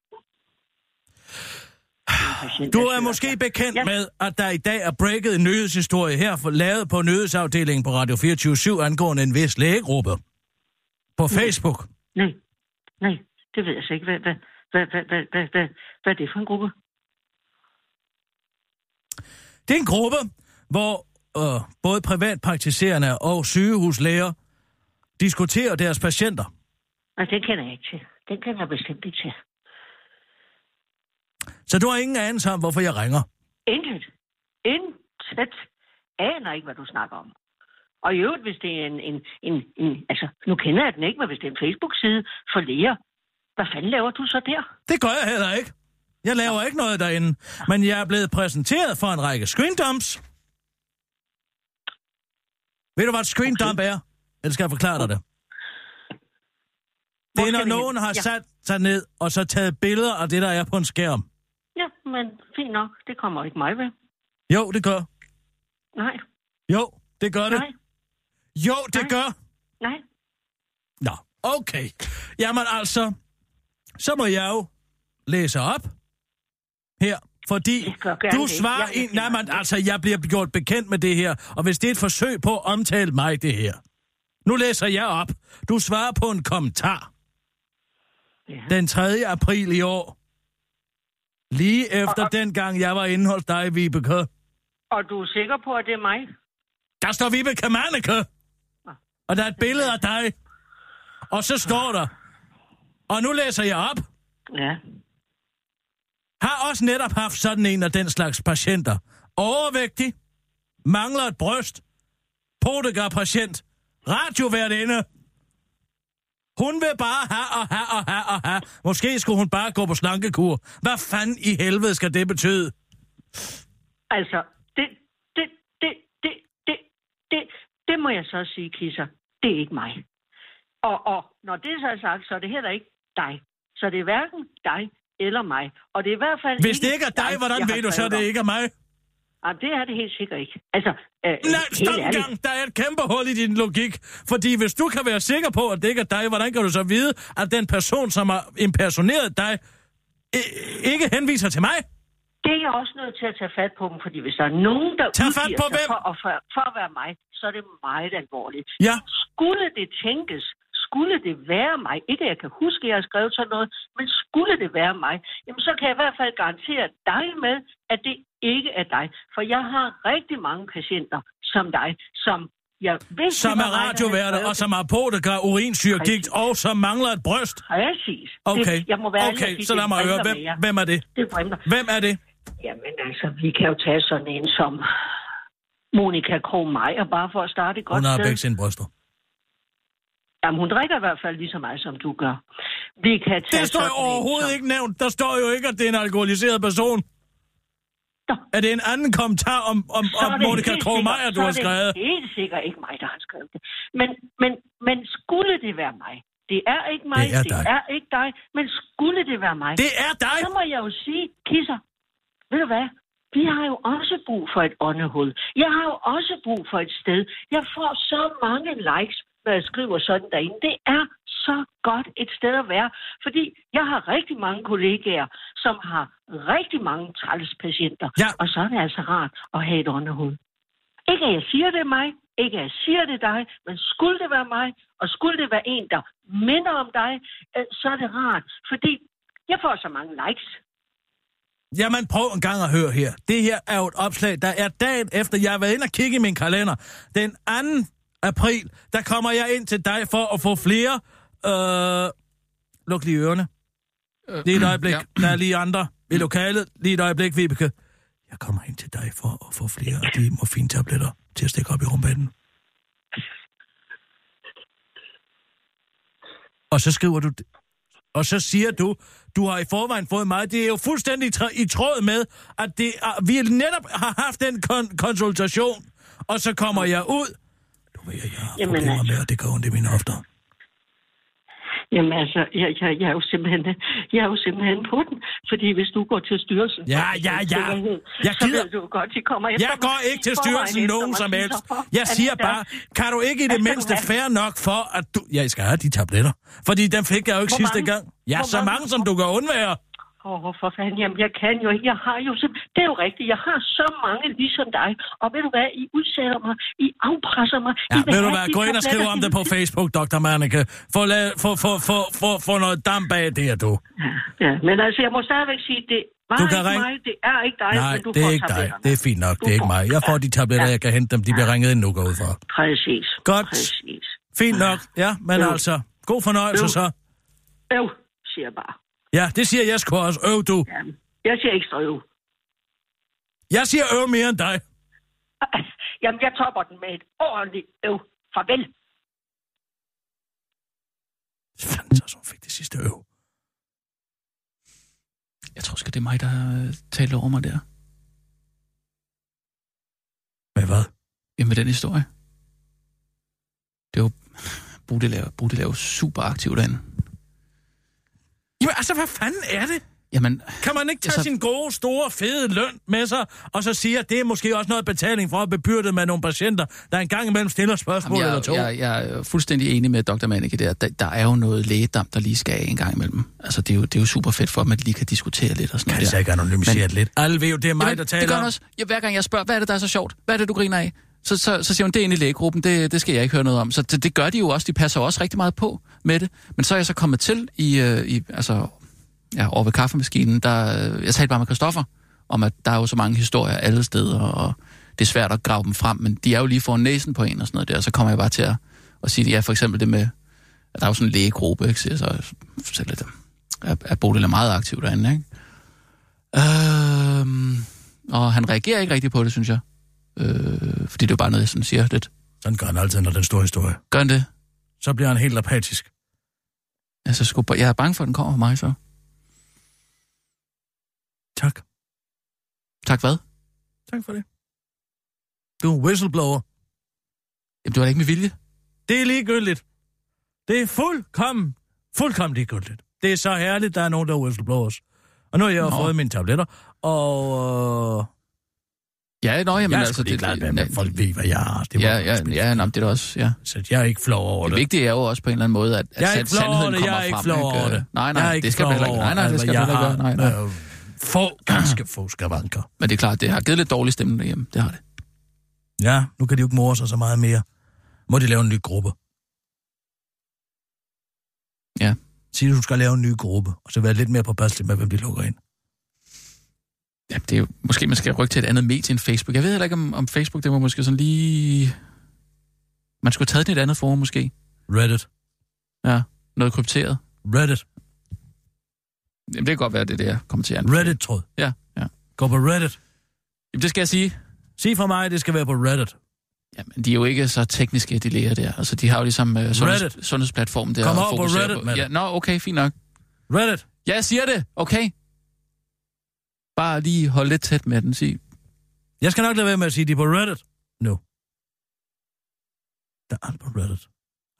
Du er måske bekendt Ja. med, at der i dag er breaket en nyhedshistorie her, for lavet på nyhedsafdelingen på Radio 24 angående en vis lægegruppe. På Facebook. Nej, nej, det ved jeg så ikke. Hvad, hvad, hvad, hvad, hvad, hvad, hvad, hvad er det for en gruppe? Det er en gruppe, hvor øh, både privatpraktiserende og sygehuslæger diskuterer deres patienter. Nej, den kender jeg ikke til. Den kender jeg bestemt ikke til. Så du har ingen anelse om, hvorfor jeg ringer. Intet. Intet. Aner ikke, hvad du snakker om. Og i øvrigt, hvis det er en, en, en, en... Altså, nu kender jeg den ikke, men hvis det er en Facebook-side for læger, hvad fanden laver du så der? Det gør jeg heller ikke. Jeg laver ikke noget derinde. Men jeg er blevet præsenteret for en række screendumps. Ved du, hvad et screendump er? Eller skal jeg forklare dig det? Det er, når nogen har sat sig ned og så taget billeder af det, der er på en skærm. Men fint nok. Det kommer ikke mig ved. Jo, det gør. Nej, Jo, det gør det. nej, Jo, det Nej. gør. nej. Nå, okay. Jamen altså, så må jeg jo læse op her, fordi du svarer ind... Nej, men altså, jeg bliver gjort bekendt med det her, og hvis det er et forsøg på at omtale mig, det her. Nu læser jeg op. Du svarer på en kommentar Ja. den 3. april i år. Lige efter den gang, jeg var inde hos dig, Vibeke. Og du er sikker på, at det er mig? Der står Vibeke Manneke. Og der er et billede af dig. Og så står der, og nu læser jeg op, Ja. har også netop haft sådan en af den slags patienter. Overvægtig, mangler et bryst, Podegar-patient, radioværtinde. Hun vil bare have og have og have og have. Måske skulle hun bare gå på slankekur. Hvad fanden i helvede skal det betyde? Altså, det, det, det, det, det, det, det må jeg så sige, Kisser. Det er ikke mig. Og, og når det så er sagt, så er det heller ikke dig. Så det er hverken dig eller mig. Og det er i hvert fald Hvis det ikke er dig, hvordan jeg har ved du så, det ikke er mig? Ah, det er det helt sikkert ikke. Altså, øh, Nej, stop en gang. Der er et kæmpe hul i din logik. Fordi hvis du kan være sikker på, at det ikke er dig, hvordan kan du så vide, at den person, som har impersoneret dig, ikke henviser til mig? Det er jeg også nødt til at tage fat på dem, fordi hvis der er nogen, der Tag fat på sig hvem? for, at, for, for at være mig, så er det meget alvorligt. Ja. Skulle det tænkes, skulle det være mig, ikke at jeg kan huske, at jeg har skrevet sådan noget, men skulle det være mig, jamen så kan jeg i hvert fald garantere dig med, at det ikke er dig. For jeg har rigtig mange patienter som dig, som jeg det Som er radioværter, og som har potegar, urinsyrgigt, og som mangler et bryst. Præcis. Okay, Det, jeg må være okay, så lad mig høre, hvem, hvem er det? Det vrimler. Hvem er det? Jamen altså, vi kan jo tage sådan en som Monika Krog Meyer, bare for at starte godt Hun har begge sine bryster. Jamen, hun drikker i hvert fald lige så meget, som du gør. Vi kan tage Det står jo en overhovedet som... ikke nævnt. Der står jo ikke, at det er en alkoholiseret person. Nå. Er det en anden kommentar om, om, om er Monika sikkert- du har er skrevet? det helt sikkert ikke mig, der har skrevet det. Men, men, men skulle det være mig? Det er ikke mig, Det er dig. det er ikke dig, men skulle det være mig? Det er dig! Så må jeg jo sige, Kisser, ved du hvad? Vi har jo også brug for et åndehul. Jeg har jo også brug for et sted. Jeg får så mange likes, jeg skriver sådan derinde. Det er så godt et sted at være. Fordi jeg har rigtig mange kollegaer, som har rigtig mange træls patienter. Ja. Og så er det altså rart at have et åndehul. Ikke at jeg siger, det mig. Ikke at jeg siger, det dig. Men skulle det være mig, og skulle det være en, der minder om dig, øh, så er det rart. Fordi jeg får så mange likes. Jamen prøv en gang at høre her. Det her er jo et opslag, der er dagen efter, jeg har været inde og kigge i min kalender. Den 2. april, der kommer jeg ind til dig for at få flere... Øh, luk lige ørerne. Øh, Lige et øjeblik. ja. Der er lige andre i lokalet. Lige et øjeblik, Vibeke. Jeg kommer ind til dig for at få flere af de morfintabletter til at stikke op i rumbanen. Og så skriver du... Og så siger du, du har i forvejen fået mig. Det er jo fuldstændig i tråd med, at det er, vi netop har haft den kon- konsultation. Og så kommer jeg ud. Ved, jeg har Jamen, problemer altså. med, at det går ondt i mine hofter. Jamen altså, jeg, jeg, jeg, er jo simpelthen, jeg er jo simpelthen på den. Fordi hvis du går til styrelsen... Ja, ja, ja. Jeg så gider- du godt, de kommer efter Jeg går ikke til styrelsen nogen som helst. Jeg siger bare, kan du ikke i det mindste fair nok for, at du... Ja, jeg skal have de tabletter. Fordi dem fik jeg jo ikke sidste gang. Ja, så mange? mange, som du kan undvære. Åh, oh, for fanden, jamen jeg kan jo ikke. Jeg har jo simpelthen... Det er jo rigtigt. Jeg har så mange ligesom dig. Og ved du hvad? I udsætter mig. I afpresser mig. Ja, I ved du hvad, gå ind og skriv om det på. Facebook, Dr. Manneke. Få, la- få, få, få, få, få noget damp bag det her, du. Ja, ja, men altså, jeg må stadigvæk sige, det var Du kan ikke ringe- mig. Det er ikke dig, Nej, men du det er ikke dig. Det er fint nok, Du det er ikke mig. Jeg får de tabletter, Ja. jeg kan hente dem. De bliver ringet ind nu, går ud for. Præcis. Godt. Præcis. Fint nok, ja, men Jo. altså, god fornøjelse Jo. så. Øv, siger jeg bare. Ja, det siger jeg sgu også. Øv du. Ja, jeg siger ekstra øv. Jeg siger øv mere end dig. Jamen, jeg topper den med et ordentligt øv. Farvel. Fanden så, som fik det sidste øv. Jeg tror sgu, det er mig, der talt over mig der. Med hvad? Jamen med den historie. Det var Bodil Bodil er jo super aktiv derinde. Jamen altså, hvad fanden er det? Jamen, Kan man ikke tage Altså- sin gode, store, fede løn med sig, og så sige, at det er måske også noget betaling for at bebyrde med nogle patienter, der engang imellem stiller spørgsmål jamen eller to? jeg, jeg, jeg er fuldstændig enig med Dr. Manneke der. der. Der er jo noget lægedam, der lige skal af en gang imellem. Altså, det er jo, det er jo super fedt for at de lige kan diskutere lidt og sådan Kan noget det så ikke anonymiseret lidt? Alle ved jo, det er mig, Jamen, der det taler gør om. han også. Ja, hver gang jeg spørger, hvad er det, der er så sjovt? Hvad er det, du griner af? Så, så, så siger hun, det er inde i lægegruppen, det, det skal jeg ikke høre noget om. Så det, det gør de jo også, de passer også rigtig meget på med det. Men så er jeg så kommet til i, øh, i altså ja, over ved kaffemaskinen, der, øh, jeg talte bare med Christoffer, om at der er jo så mange historier alle steder, og det er svært at grave dem frem, men de er jo lige foran næsen på en og sådan noget der, og så kommer jeg bare til at, at sige, ja, for eksempel det med, at der er jo sådan en lægegruppe, ikke, så jeg fortæller det, at, at Bodil er meget aktiv derinde, ikke? Øhm, og han reagerer ikke rigtigt på det, synes jeg. Øh, fordi det er jo bare noget, jeg sådan siger lidt. Sådan gør han altid, når den store historie. Gør han det? Så bliver han helt apatisk. Altså, sgu, jeg er bange for, at den kommer fra mig, så. Tak. Tak hvad? Tak for det. Du er whistleblower. Jamen, det var da ikke med vilje. Det er ligegyldigt. Det er fuldkommen, fuldkommen ligegyldigt. Det er så herligt, der er nogen, der er whistleblowers. Og nu har jeg Nå. fået mine tabletter, og øh, Ja, nå, jamen, jeg er altså... det, glad med, at folk ved, hvad jeg har. Det Ja, var ja, spil. ja, nå, det er også, ja. Så jeg er ikke flov over Det det. vigtige er jo også på en eller anden måde, at, at Jeg er ikke flov over sandheden det, kommer jeg er ikke frem. flov over det. Nej, nej, det skal heller ikke. Nej, nej, det skal heller ikke. gøre. Nej, nej. øh, Få, ganske få skavanker. Men det er klart, det har givet lidt dårlig stemning derhjemme. Det har det. Ja, nu kan de jo ikke more sig så meget mere. Må de lave en ny gruppe? Ja. Sig, at du skal lave en ny gruppe, og så være lidt mere påpasselig med, hvem de lukker ind. Ja, det er jo, måske man skal rykke til et andet medie end Facebook. Jeg ved heller ikke, om, om Facebook, det var måske sådan lige... Man skulle have taget den i et andet forum, måske. Reddit. Ja, noget krypteret. Reddit. Jamen, det kan godt være, det er det, jeg kommer til at anbefale. Reddit-tråd. Ja, ja. Gå på Reddit. Jamen, det skal jeg sige. Sig fra mig, det skal være på Reddit. Jamen, de er jo ikke så tekniske, de læger der. Altså, de har jo ligesom uh, sundheds, Reddit. sundhedsplatformen der. Kom over på Reddit, mand. Ja, nå, okay, fint nok. Reddit. Ja, jeg siger det. Okay. Bare lige hold lidt tæt med den, sig. Jeg skal nok lade være med at sige, de er på Reddit. Nu. Der er på Reddit.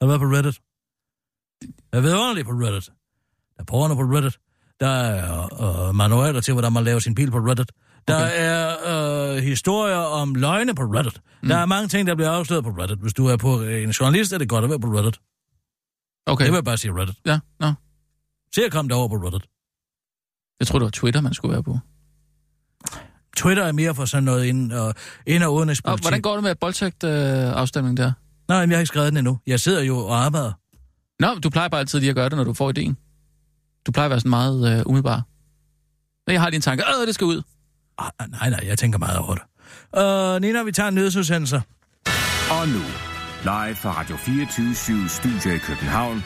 Har du været på Reddit? Jeg ved ordentligt på Reddit. Der er porno på Reddit. Der er øh, manualer til, hvordan man laver sin bil på Reddit. Der Okay. er øh, historier om løgne på Reddit. Mm. Der er mange ting, der bliver afsløret på Reddit. Hvis du er på en journalist, er det godt at være på Reddit. Okay. Det vil jeg bare sige Reddit. Ja, nå. Se at komme derover på Reddit. Jeg tror det var Twitter, man skulle være på. Twitter er mere for sådan noget ind- og, ind- og Og udenrigspolitik. hvordan går det med boldtægt-afstemningen der? Nej, jeg har ikke skrevet den endnu. Jeg sidder jo og arbejder. Nå, du plejer bare altid lige at gøre det, når du får ideen. Du plejer at være sådan meget øh, umiddelbar. Men jeg har lige en tanke. Øh, det skal ud. Ah, nej, nej, jeg tænker meget over det. Uh, Nina, vi tager en nyhedsudsendelse. Og nu, live fra Radio 24 Studio i København.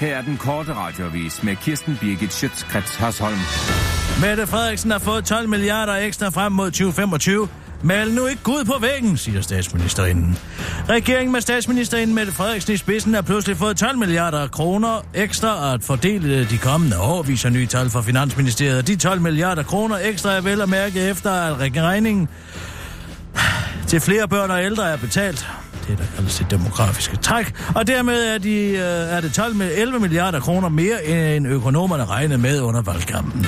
Her er den korte radiovis med Kirsten Birgit Schøtzgrads Hasholm. Mette Frederiksen har fået 12 milliarder ekstra frem mod 2025. Mal nu ikke Gud på væggen, siger statsministerinden. Regeringen med statsministerinden Mette Frederiksen i spidsen har pludselig fået 12 milliarder kroner ekstra at fordele de kommende år, viser nye tal fra Finansministeriet. De 12 milliarder kroner ekstra er vel at mærke efter, at regningen til flere børn og ældre er betalt. Det der kaldes det demografiske træk. Og dermed er, de, øh, er det 12 med 11 milliarder kroner mere, end økonomerne regnede med under valgkampen.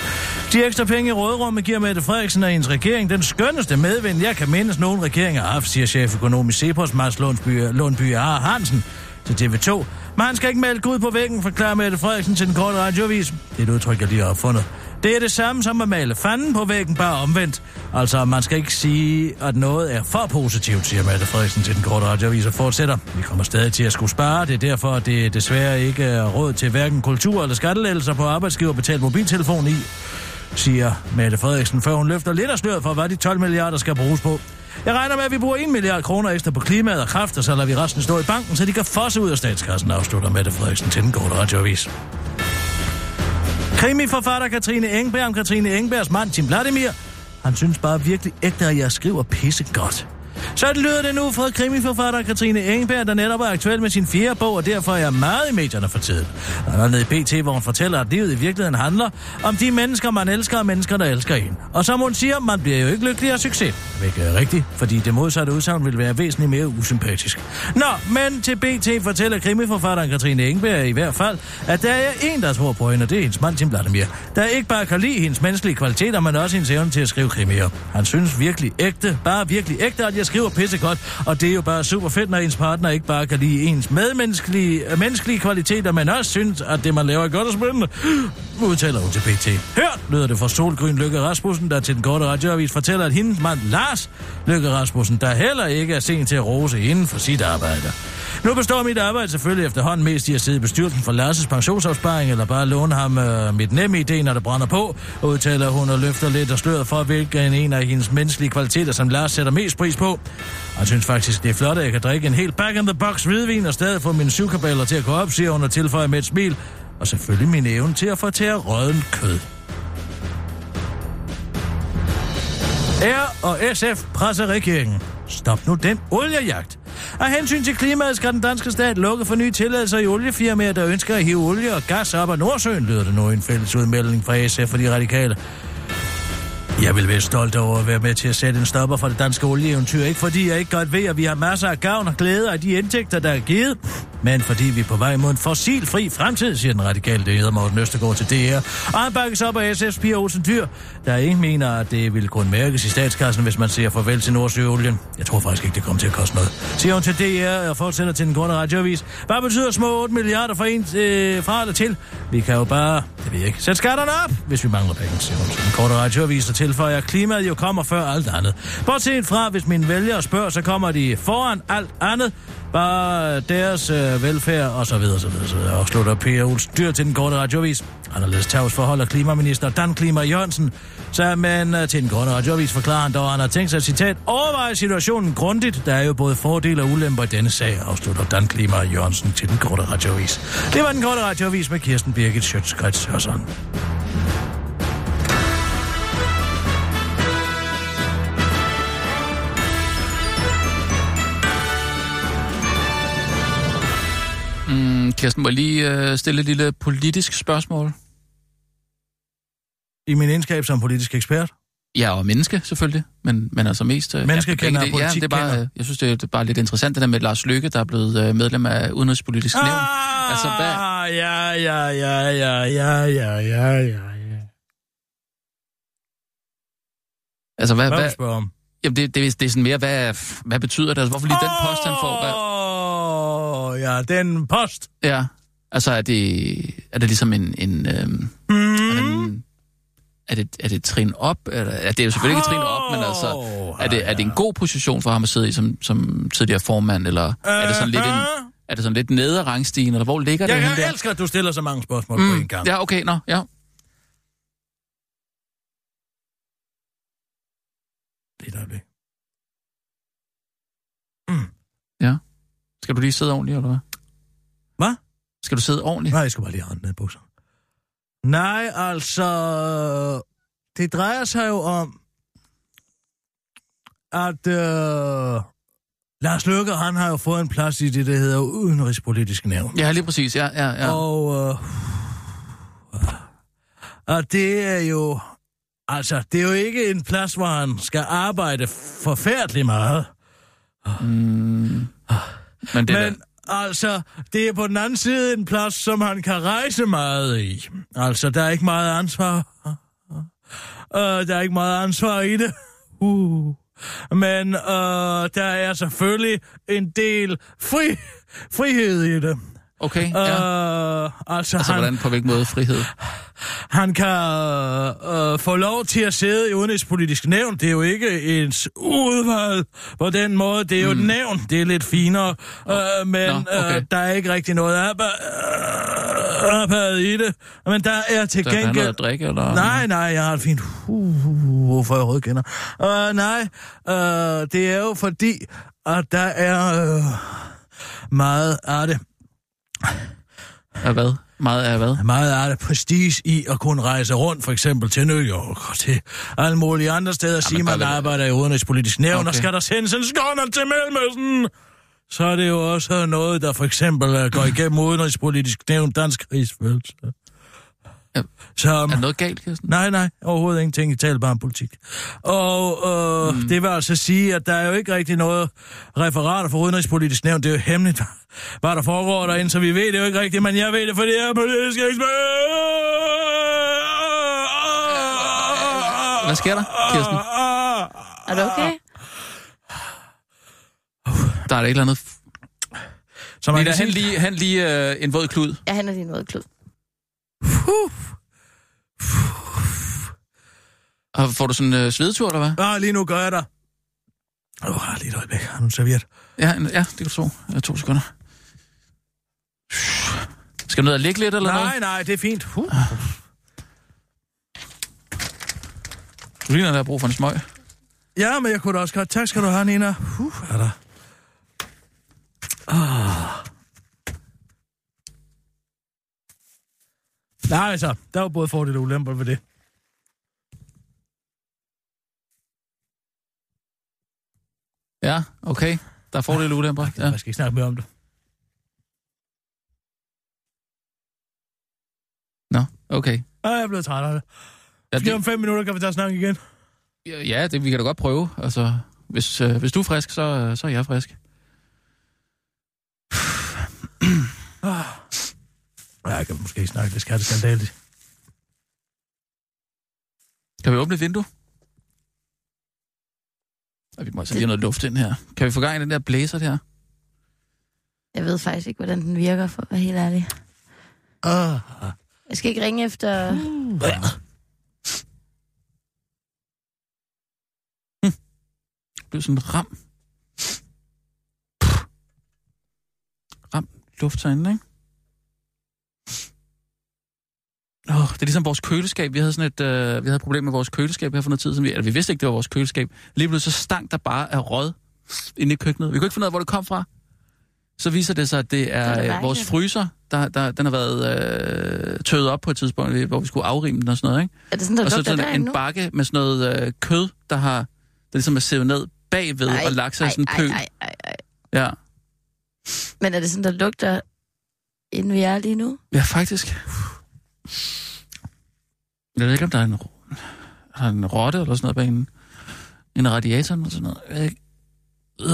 De ekstra penge i rådrummet giver Mette Frederiksen og hendes regering den skønneste medvind, jeg kan mindes nogen regering har haft, siger cheføkonom i Cepos, Mads Lundby, Lundby A. Hansen til TV2. Men han skal ikke melde Gud på væggen, forklarer Mette Frederiksen til den korte radiovis. Det er et udtryk, jeg lige har opfundet. Det er det samme som at male fanden på væggen, bare omvendt. Altså, man skal ikke sige, at noget er for positivt, siger Mette Frederiksen til den korte radioavis og fortsætter. Vi kommer stadig til at skulle spare. Det er derfor, at det desværre ikke er råd til hverken kultur eller skattelettelser på arbejdsgiver betalt mobiltelefon i, siger Mette Frederiksen, før hun løfter lidt af sløret for, hvad de 12 milliarder skal bruges på. Jeg regner med, at vi bruger 1 milliard kroner ekstra på klimaet og kraft, og så lader vi resten stå i banken, så de kan fosse ud af statskassen, afslutter Mette Frederiksen til den korte radioavis. Krimiforfatter Katrine Engberg om Katrine Engbergs mand Tim Vladimir. Han synes bare virkelig ægte, at jeg skriver pisse godt. Så lyder det nu fra krimiforfatter Katrine Engberg, der netop er aktuel med sin fjerde bog, og derfor er jeg meget i medierne for tiden. Og er nede i BT, hvor hun fortæller, at livet i virkeligheden handler om de mennesker, man elsker, og mennesker, der elsker en. Og som hun siger, man bliver jo ikke lykkelig af succes. Hvilket er rigtigt, fordi det modsatte udsagn vil være væsentligt mere usympatisk. Nå, men til BT fortæller krimiforfatteren Katrine Engberg i hvert fald, at der er en, der tror på hende, og det er hendes mand Tim Vladimir. Der ikke bare kan lide hendes menneskelige kvaliteter, men også hendes evne til at skrive krimier. Han synes virkelig ægte, bare virkelig ægte, at jeg skriver pissegodt, og det er jo bare super fedt, når ens partner ikke bare kan lide ens medmenneskelige øh, menneskelige kvaliteter, men også synes, at det, man laver, er godt og spændende. Udtaler hun til PT. Hørt, lyder det fra Solgrøn Lykke Rasmussen, der til den korte radioavis fortæller, at hendes mand Lars Lykke Rasmussen, der heller ikke er sent til at rose inden for sit arbejde. Nu består mit arbejde selvfølgelig efterhånden mest i at sidde i bestyrelsen for Lasses pensionsopsparing, eller bare låne ham øh, mit nemme idé, når det brænder på, udtaler hun og løfter lidt og sløret for, hvilken en af hendes menneskelige kvaliteter, som Lars sætter mest pris på. Jeg synes faktisk, det er flot, at jeg kan drikke en helt back-in-the-box hvidvin og stadig få mine syvkaballer til at gå op, siger hun og tilføjer med et smil, og selvfølgelig min evne til at fortære røden kød. R og SF presser regeringen. Stop nu den oliejagt. Af hensyn til klimaet skal den danske stat lukke for nye tilladelser i oliefirmaer, der ønsker at hive olie og gas op af Nordsøen, lyder det nu i en fælles udmelding fra SF og de radikale. Jeg vil være stolt over at være med til at sætte en stopper for det danske olieeventyr. Ikke fordi jeg ikke godt ved, at vi har masser af gavn og glæde af de indtægter, der er givet, men fordi vi er på vej mod en fossilfri fremtid, siger den radikale leder Morten Østergaard til DR. Og han bakkes op af SF's Pia Olsen Dyr, der ikke mener, at det vil kun mærkes i statskassen, hvis man siger farvel til Nordsjøolien. Jeg tror faktisk ikke, det kommer til at koste noget. Siger hun til DR og fortsætter til den korte radioavis. Hvad betyder små 8 milliarder for en øh, fra eller til? Vi kan jo bare, det ved jeg ikke, sætte skatterne op, hvis vi mangler penge, siger hun til den korte radioavis, og tilføjer, at klimaet jo kommer før alt andet. Bortset fra, hvis mine vælgere spørger, så kommer de foran alt andet, bare deres øh, velfærd og så videre, så videre, så videre. Og slutter Per Olsen Dyr til den korte radiovis. Anderledes Tavs forholder klimaminister Dan Klima Jørgensen. Så men øh, til den korte radiovis forklarer han dog, at han har tænkt sig, citat, overveje situationen grundigt. Der er jo både fordele og ulemper i denne sag, afslutter Dan Klima Jørgensen til den korte radiovis. Det var den korte radiovis med Kirsten Birgit og Hørsson. Kirsten, må jeg lige øh, stille et lille politisk spørgsmål? I min egenskab som politisk ekspert. Ja, og menneske selvfølgelig, men, men altså mest... øh, Menneskekender begge og dele. Ja, det er bare, politikkender. øh, jeg synes, det er, det er bare lidt interessant, det der med Lars Lykke, der er blevet øh, medlem af Udenrigspolitisk Nævn. Ah, Altså, hvad- Ja, ja, ja, ja, ja, ja, ja, ja, ja. Altså, hvad, Hvad hvad, om? jamen, det, det, det er sådan mere, hvad, hvad betyder det? Altså, hvorfor lige den post, han får? Hvad, ja, den post. ja, altså, er det, er det ligesom en... en øhm, Mm. er, det en er, det, er det et trin op? Eller, er det er jo selvfølgelig ikke et trin op, men altså... Er det, er det en god position for ham at sidde i som, som tidligere formand, eller er det sådan lidt en, er det sådan lidt nede af rangstigen, eller hvor ligger det Jeg, jeg der? elsker, at du stiller så mange spørgsmål mm. på en gang. Ja, okay, nå, ja. Lidt øjeblik. Skal du lige sidde ordentligt, eller hvad? Hvad? Skal du sidde ordentligt? Nej, jeg skal bare lige rende ned i bukserne. Nej, altså... Det drejer sig jo om, at øh, Lars Løkke, han har jo fået en plads i det, der hedder Udenrigspolitisk Nævn. Ja, lige præcis, ja, ja, ja. Og, øh, og det er jo... Altså, det er jo ikke en plads, hvor han skal arbejde forfærdeligt meget. Mm. Men det Men altså, det er på den anden side en plads, som han kan rejse meget i. Altså, der er ikke meget ansvar. Uh, der er ikke meget ansvar i det. Uh. Men uh, der er selvfølgelig en del fri, frihed i det. Okay, ja. altså, Altså, han, hvordan, på hvilken måde frihed? han kan øh, få lov til at sidde i udenrigspolitisk nævn. Det er jo ikke ens udvalg på den måde. Det er jo mm. et nævn. Det er lidt finere. Øh, men Nå, okay. øh, der er ikke rigtig noget arbejde i det. Men der er til Der er noget gengæld... at drikke, eller? Nej, nej, jeg har det fint. Uh, hvorfor jeg overhovedet kender. Uh, nej, uh, det er jo fordi, at der er uh, meget af det. Af hvad? Meget af hvad? Meget af det prestige i at kunne rejse rundt, for eksempel til New York og til alle mulige andre steder, sige, der man arbejder i udenrigspolitisk nævn, okay. og skal der sendes en skåner til Mellemøsten, så er det jo også noget, der for eksempel øh, går igennem udenrigspolitisk nævn, dansk rigsfølelse. Ja. Som, Er der noget galt, Kirsten? Nej, nej, overhovedet ingenting. I taler bare om politik. Og øh, mm. det vil altså sige, at der er jo ikke rigtig noget referater for udenrigspolitisk nævn. Det er jo hemmeligt, hvad der foregår derinde, så vi ved det jo ikke rigtigt, men jeg ved det, fordi jeg er politisk ekspert. Hvad sker der, Kirsten? Er det okay? Der er der et eller andet... Så man Nina, kan han sige, lige, han lige øh, en våd klud. Jeg henter din røde og får du sådan en øh, svedetur, eller hvad? Ja, lige nu gør jeg dig. Åh, oh, lige et øjeblik. Har du en serviet? Ja, en, ja, det kan du tro. Ja, to sekunder. Skal du ned og ligge lidt, eller nej, noget? Nej, nej, det er fint. Uh. Du ligner, der er brug for en smøg. Ja, men jeg kunne da også godt. Tak skal du have, Nina. Uh, er der. Ah. Nej, altså, der var både fordele og ulemper ved det. Ja, okay. Der er fordele og ulemper. Ja. Jeg skal ikke snakke mere om det. Nå, okay. Ah, jeg er blevet træt af det. Ja, det, om fem minutter kan vi tage snakke igen. ja det, vi kan da godt prøve. Altså, hvis, øh, hvis du er frisk, så, øh, så er jeg frisk. Ja, jeg kan måske ikke snakke. Det skal det skandaldigt. Kan vi åbne et vindue? Ja, vi må altså lige have noget luft ind her. Kan vi få gang i den der blæser der? Jeg ved faktisk ikke, hvordan den virker, for at være helt ærlig. Ah. Jeg skal ikke ringe efter... Det bliver sådan en ram. Ram luft herinde, ikke? Oh, det er ligesom vores køleskab. Vi havde sådan et, øh, vi havde et problem med vores køleskab her for noget tid siden. Vi, eller vi vidste ikke, det var vores køleskab. Lige pludselig så stank der bare af råd inde i køkkenet. Vi kunne ikke finde ud af, hvor det kom fra. Så viser det sig, at det er, Det er øh, vores fryser, der, der, den har været øh, tøet op på et tidspunkt, hvor vi skulle afrime den og sådan noget, ikke? Er det sådan, der Og så sådan en nu? bakke med sådan noget øh, kød, der har, der ligesom er sævet ned bagved Ej, og lagt sig i ej, sådan en ej, pøl. ej, ej, ej. Ja. Men er det sådan, der lugter, inden vi er lige nu? ja, faktisk. Jeg ved ikke, om der er en, ro- er der en rotte eller sådan noget bag en, radiator eller sådan noget. Jeg ved ikke. Øh,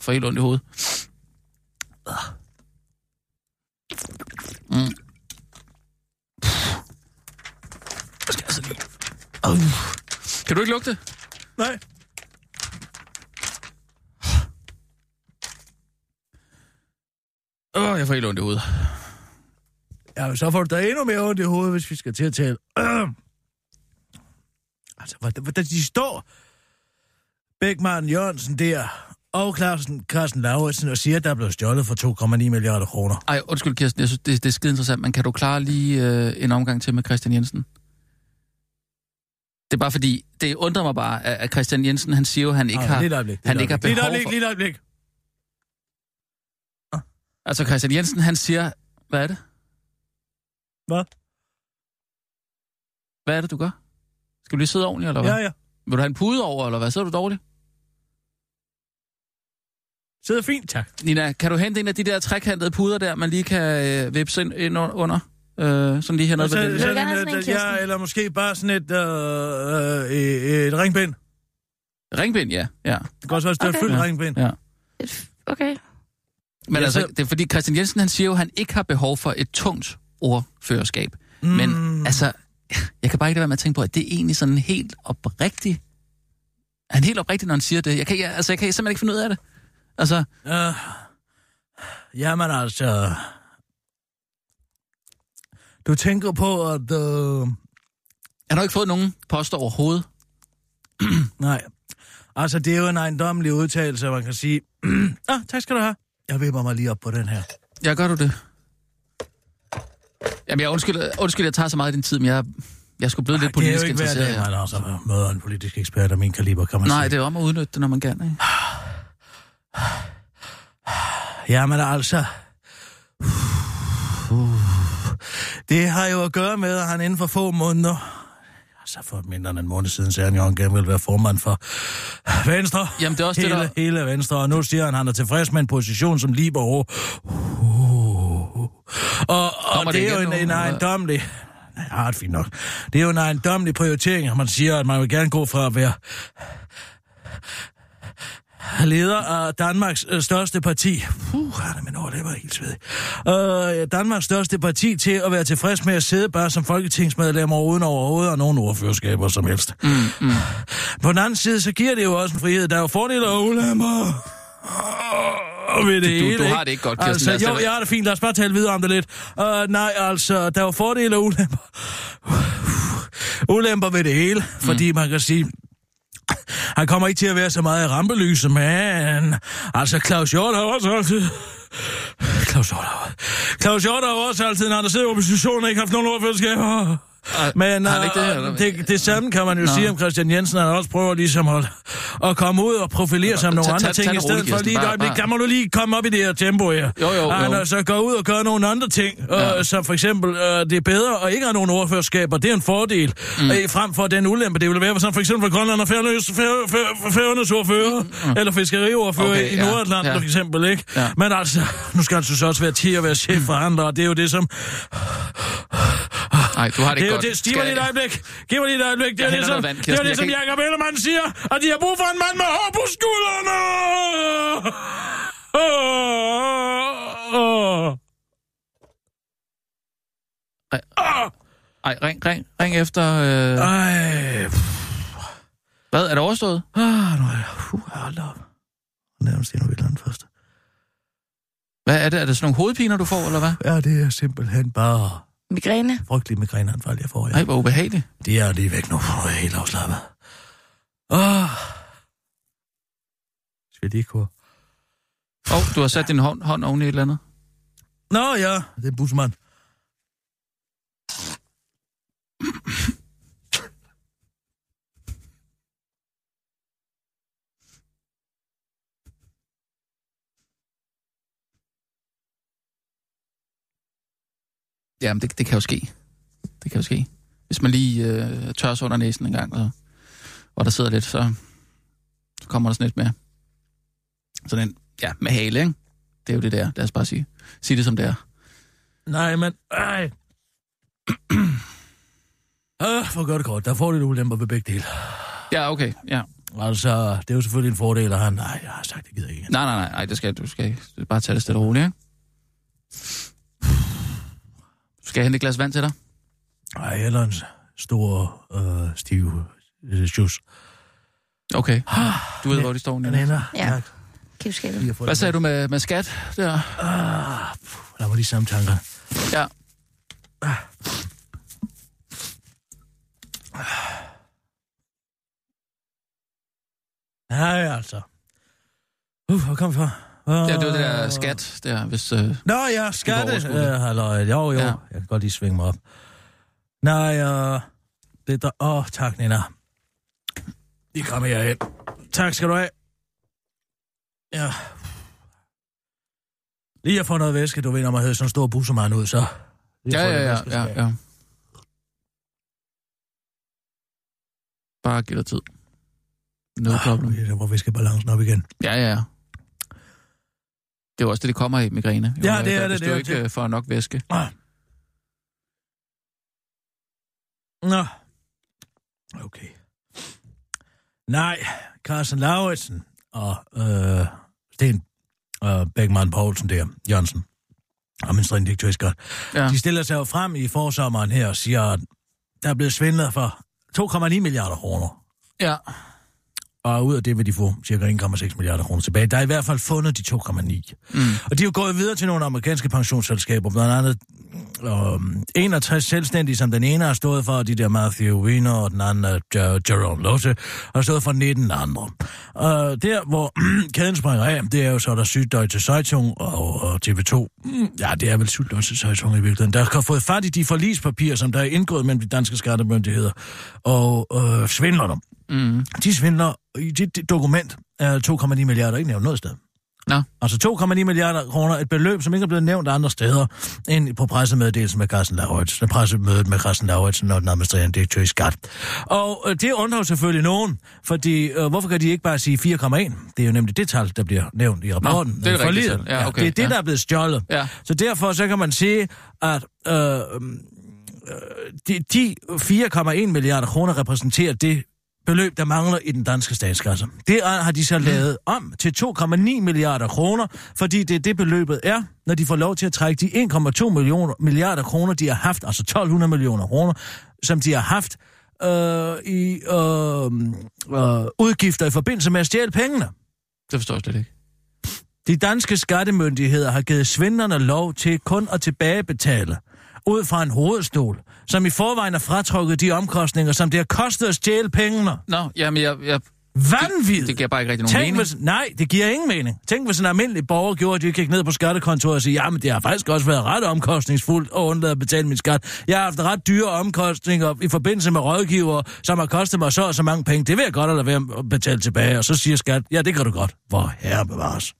For helt ondt i hovedet. Mm. Jeg skal altså lige... Uh. Kan du ikke lugte? Nej. Åh, oh, jeg får helt ondt i hovedet. Ja, så får du da endnu mere ondt i hovedet, hvis vi skal til at tale. altså, hvordan, de står, Bækman Jørgensen der, og Carsten, Carsten Lauritsen, og siger, at der er blevet stjålet for 2,9 milliarder kroner. Ej, undskyld Kirsten, jeg synes, det, det er skide interessant, men kan du klare lige øh, en omgang til med Christian Jensen? Det er bare fordi, det undrer mig bare, at, Christian Jensen, han siger jo, han ikke Ej, har... Lige et øjeblik. han lige et ikke har øjeblik. Behov øjeblik, for- lige et øjeblik. Altså Christian Jensen, han siger... Hvad er det? Hvad? Hvad er det, du gør? Skal du lige sidde ordentligt, eller hvad? Ja, ja. Vil du have en pude over, eller hvad? Sidder du dårligt? Sidder fint, tak. Nina, kan du hente en af de der trekantede puder der, man lige kan øh, vipse ind, ind under? Øh, sådan lige hernede så, ved den. så, Vil du gerne have et, sådan en, ja, Kirsten? eller måske bare sådan et, øh, øh, et ringbind. Ringbind, ja. ja. Det kan også være et sted Okay. fyldt Ja. ringbind. ja. Et- Okay. Men Ja, altså, så- det er fordi Christian Jensen, han siger jo, at han ikke har behov for et tungt ordførerskab. Mm. Men altså, jeg kan bare ikke lade være med at tænke på, at det er egentlig sådan helt oprigtigt. Er han helt oprigtig, når han siger det? Jeg kan, jeg, altså, jeg kan simpelthen ikke finde ud af det. Altså, Uh, jamen altså... Du tænker på, at... Uh, han har ikke fået nogen poster overhovedet. nej. Altså, det er jo en ejendommelig udtalelse, man kan sige... ah, tak skal du have. Jeg vipper mig lige op på den her. Ja, gør du det? Jamen, jeg undskyld, undskyld, jeg tager så meget af din tid, men jeg, jeg skulle blive lidt det er jo politisk ikke hver interesseret. dag, man altså møder en politisk ekspert af min kaliber, kan man Nej, sige. det er om at udnytte det, når man kan. Ikke? Jamen altså... Det har jo at gøre med, at han inden for få måneder... Altså for mindre end en måned siden, sagde han jo, at han gerne ville være formand for Venstre. Jamen, det er også det, hele, der- hele Venstre, og nu siger han, at han er tilfreds med en position som libero. Uh. Og, og det det, er jo en, en eller? ejendommelig... Ja, det er fint nok. Det er jo en ejendommelig prioritering, at man siger, at man vil gerne gå fra at være leder af Danmarks øh, største parti. Puh, er min overlever helt svedig. Øh, Danmarks største parti til at være tilfreds med at sidde bare som folketingsmedlemmer uden overhovedet og nogen ordførerskaber som helst. Mm, mm. På den anden side, så giver det jo også en frihed. Der er jo fordele og ulemper. Ved det Du, hele, du har ikke? det ikke godt, Kirsten. Altså, os jo, jeg har det fint. Lad os bare tale videre om det lidt. Uh, nej, altså, der er jo fordele og ulemper. Ulemper ved det hele, fordi man kan sige, han kommer ikke til at være så meget i rampelyset, men altså Claus Hjort har også altid Claus Hjort har Claus Hjort har også altid, når der sidder i oppositionen, ikke haft nogen ordførerskaber. Men uh, ikke det, eller det, det samme kan man jo Nå. sige om Christian Jensen, han også prøver ligesom at, at komme ud og profilere sig om nogle andre ting, i det stedet for lige et øjeblik, der må du lige komme op i det her tempo her. Jo, jo, jo. altså går ud og gør nogle andre ting, som for eksempel, øh, det er bedre at ikke have nogen ordførerskaber, det er en fordel, mm. øh, frem for den ulempe, det vil være, som for eksempel for Grønland og Færøernes Fær- Fær- Færøernes ordfører, mm. eller fiskeriordfører i Nordatlanten for eksempel, ikke? Men altså, nu skal han så også være til at være chef for andre, og det er jo det, som... Nej, du har det Det godt. det, giv mig lige et øjeblik. Giv mig lige et øjeblik. Det er det, som, noget vand, det, er det, Jeg som kan Jacob Ellemann siger, at de har brug for en mand med hår på skuldrene. Ej, ring, ring, ring efter... Øh... Ej, Hvad, er det overstået? ah, nu er jeg... Puh, hold op. Nærmest endnu eller andet først. Hvad er det? Er det sådan nogle hovedpiner, du får, eller hvad? Ja, det er simpelthen bare Migræne. frygtelig migræneanfald, jeg får. Ja. Nej, hvor ubehageligt. Det er lige væk nu. Er jeg helt afslappet. Åh. Skal jeg lige gå? Åh, oh, du har sat din hånd, hånd oven i et eller andet. Nå ja, det er busmand. Jamen, det, det kan jo ske. Det kan jo ske. Hvis man lige øh, tør sig under næsen en gang, og, og der sidder lidt, så, så kommer der sådan lidt mere. Sådan en, ja, med hale, ikke? Det er jo det der. Lad os bare sige, sige det som det er. Nej, men... Ej. Øh, for det kort, der får lidt ulemper ved begge dele. Ja, okay. Ja. Altså, det er jo selvfølgelig en fordel at have... Nej, jeg har sagt, det gider ikke. Nej, nej, nej, nej, det skal du skal bare tage det stille og roligt, ikke? Skal jeg hente et glas vand til dig? Nej, eller en stor, øh, stiv øh, juice. Okay. Du ved, hvor de står. Den Nina. ender. Ja. Kæftskabet. Hvad sagde du med, med skat der? Ah, puh, lad mig lige samme tanker. Ja. Nej, altså. Uh, hvor kom vi fra? Uh, Ja, det var det der skat der, hvis... Øh, Nå ja, skatte. Uh, det. halløj. Jo, jo. Ja. Jeg kan godt lige svinge mig op. Nej, uh, det der... Åh, oh, tak, Nina. I kommer herhen. Tak skal du have. Ja. Lige at få noget væske, du ved, når man havde sådan en stor bussemand ud, så... Ja, ja, ja, ja, ja. Bare giv dig tid. No Ah, problem. så må vi skal balancen op igen. Ja, ja, ja. Det er jo også det, det kommer i migræne. Ja, det er det, Hvis det du er ikke det. øh, får nok væske. Ah. Nå. Okay. Nej, Carsten Lauritsen og øh, Sten øh, Bækman Poulsen der, Jørgensen, administrerende direktør i Skat, Ja. de stiller sig jo frem i forsommeren her og siger, at der er blevet svindlet for 2,9 milliarder kroner. ja. Og ud af det vil de få cirka 1,6 milliarder kroner tilbage. Der er i hvert fald fundet de 2,9. Mm. Og de er jo gået videre til nogle amerikanske pensionsselskaber, blandt andet um, 61 selvstændige, som den ene har stået for, de der Matthew Weiner, og den anden Jer- Jerome Lotte, har stået for 19 andre. Og der, hvor kæden springer af, det er jo så der Syddeutsche Zeitung og, og TV2. Mm, Ja, det er vel Syddeutsche Zeitung i virkeligheden. Der har fået fat i de forlispapirer, som der er indgået mellem de danske skattemyndigheder og øh, svindlerne. Mm. De svindler i det, det dokument er 2,9 milliarder ikke nævnt noget sted. Nå. Altså 2,9 milliarder kroner, et beløb, som ikke er blevet nævnt andre steder, end på pressemeddelelsen med Carsten Lauritsen, pressemødet med Carsten Lauritsen og den administrerende direktør i Skat. Og øh, det undrer selvfølgelig nogen, fordi øh, hvorfor kan de ikke bare sige 4,1? Det er jo nemlig det tal, der bliver nævnt i rapporten. det er rigtigt tal. Ja, okay, det er det, ja. der er blevet stjålet. Ja. Så derfor så kan man sige, at øh, øh, de, de 4,1 milliarder kroner repræsenterer det beløb, der mangler i den danske statskasse. Det har de så lavet om til 2,9 milliarder kroner, fordi det er det beløbet er, når de får lov til at trække de 1,2 millioner, milliarder kroner, de har haft, altså 1200 millioner kroner, som de har haft øh, i øh, øh, udgifter i forbindelse med at stjæle pengene. Det forstår jeg slet ikke. De danske skattemyndigheder har givet svindlerne lov til kun at tilbagebetale ud fra en hovedstol, som i forvejen har fratrukket de omkostninger, som det har kostet at stjæle pengene. Nå, jamen jeg, jeg, Vanvid! Det giver bare ikke rigtig nogen Tænk, mening. hvis, nej, det giver ingen mening. Tænk, hvis en almindelig borger gjorde, at de gik ned på skattekontoret og sagde, ja, men det har faktisk også været ret omkostningsfuldt at undlade at betale min skat. Jeg har haft ret dyre omkostninger i forbindelse med rådgiver, som har kostet mig så og så mange penge. Det vil jeg godt at lade være at betale tilbage. Og så siger skat, ja, det kan du godt. Hvor herre bevares.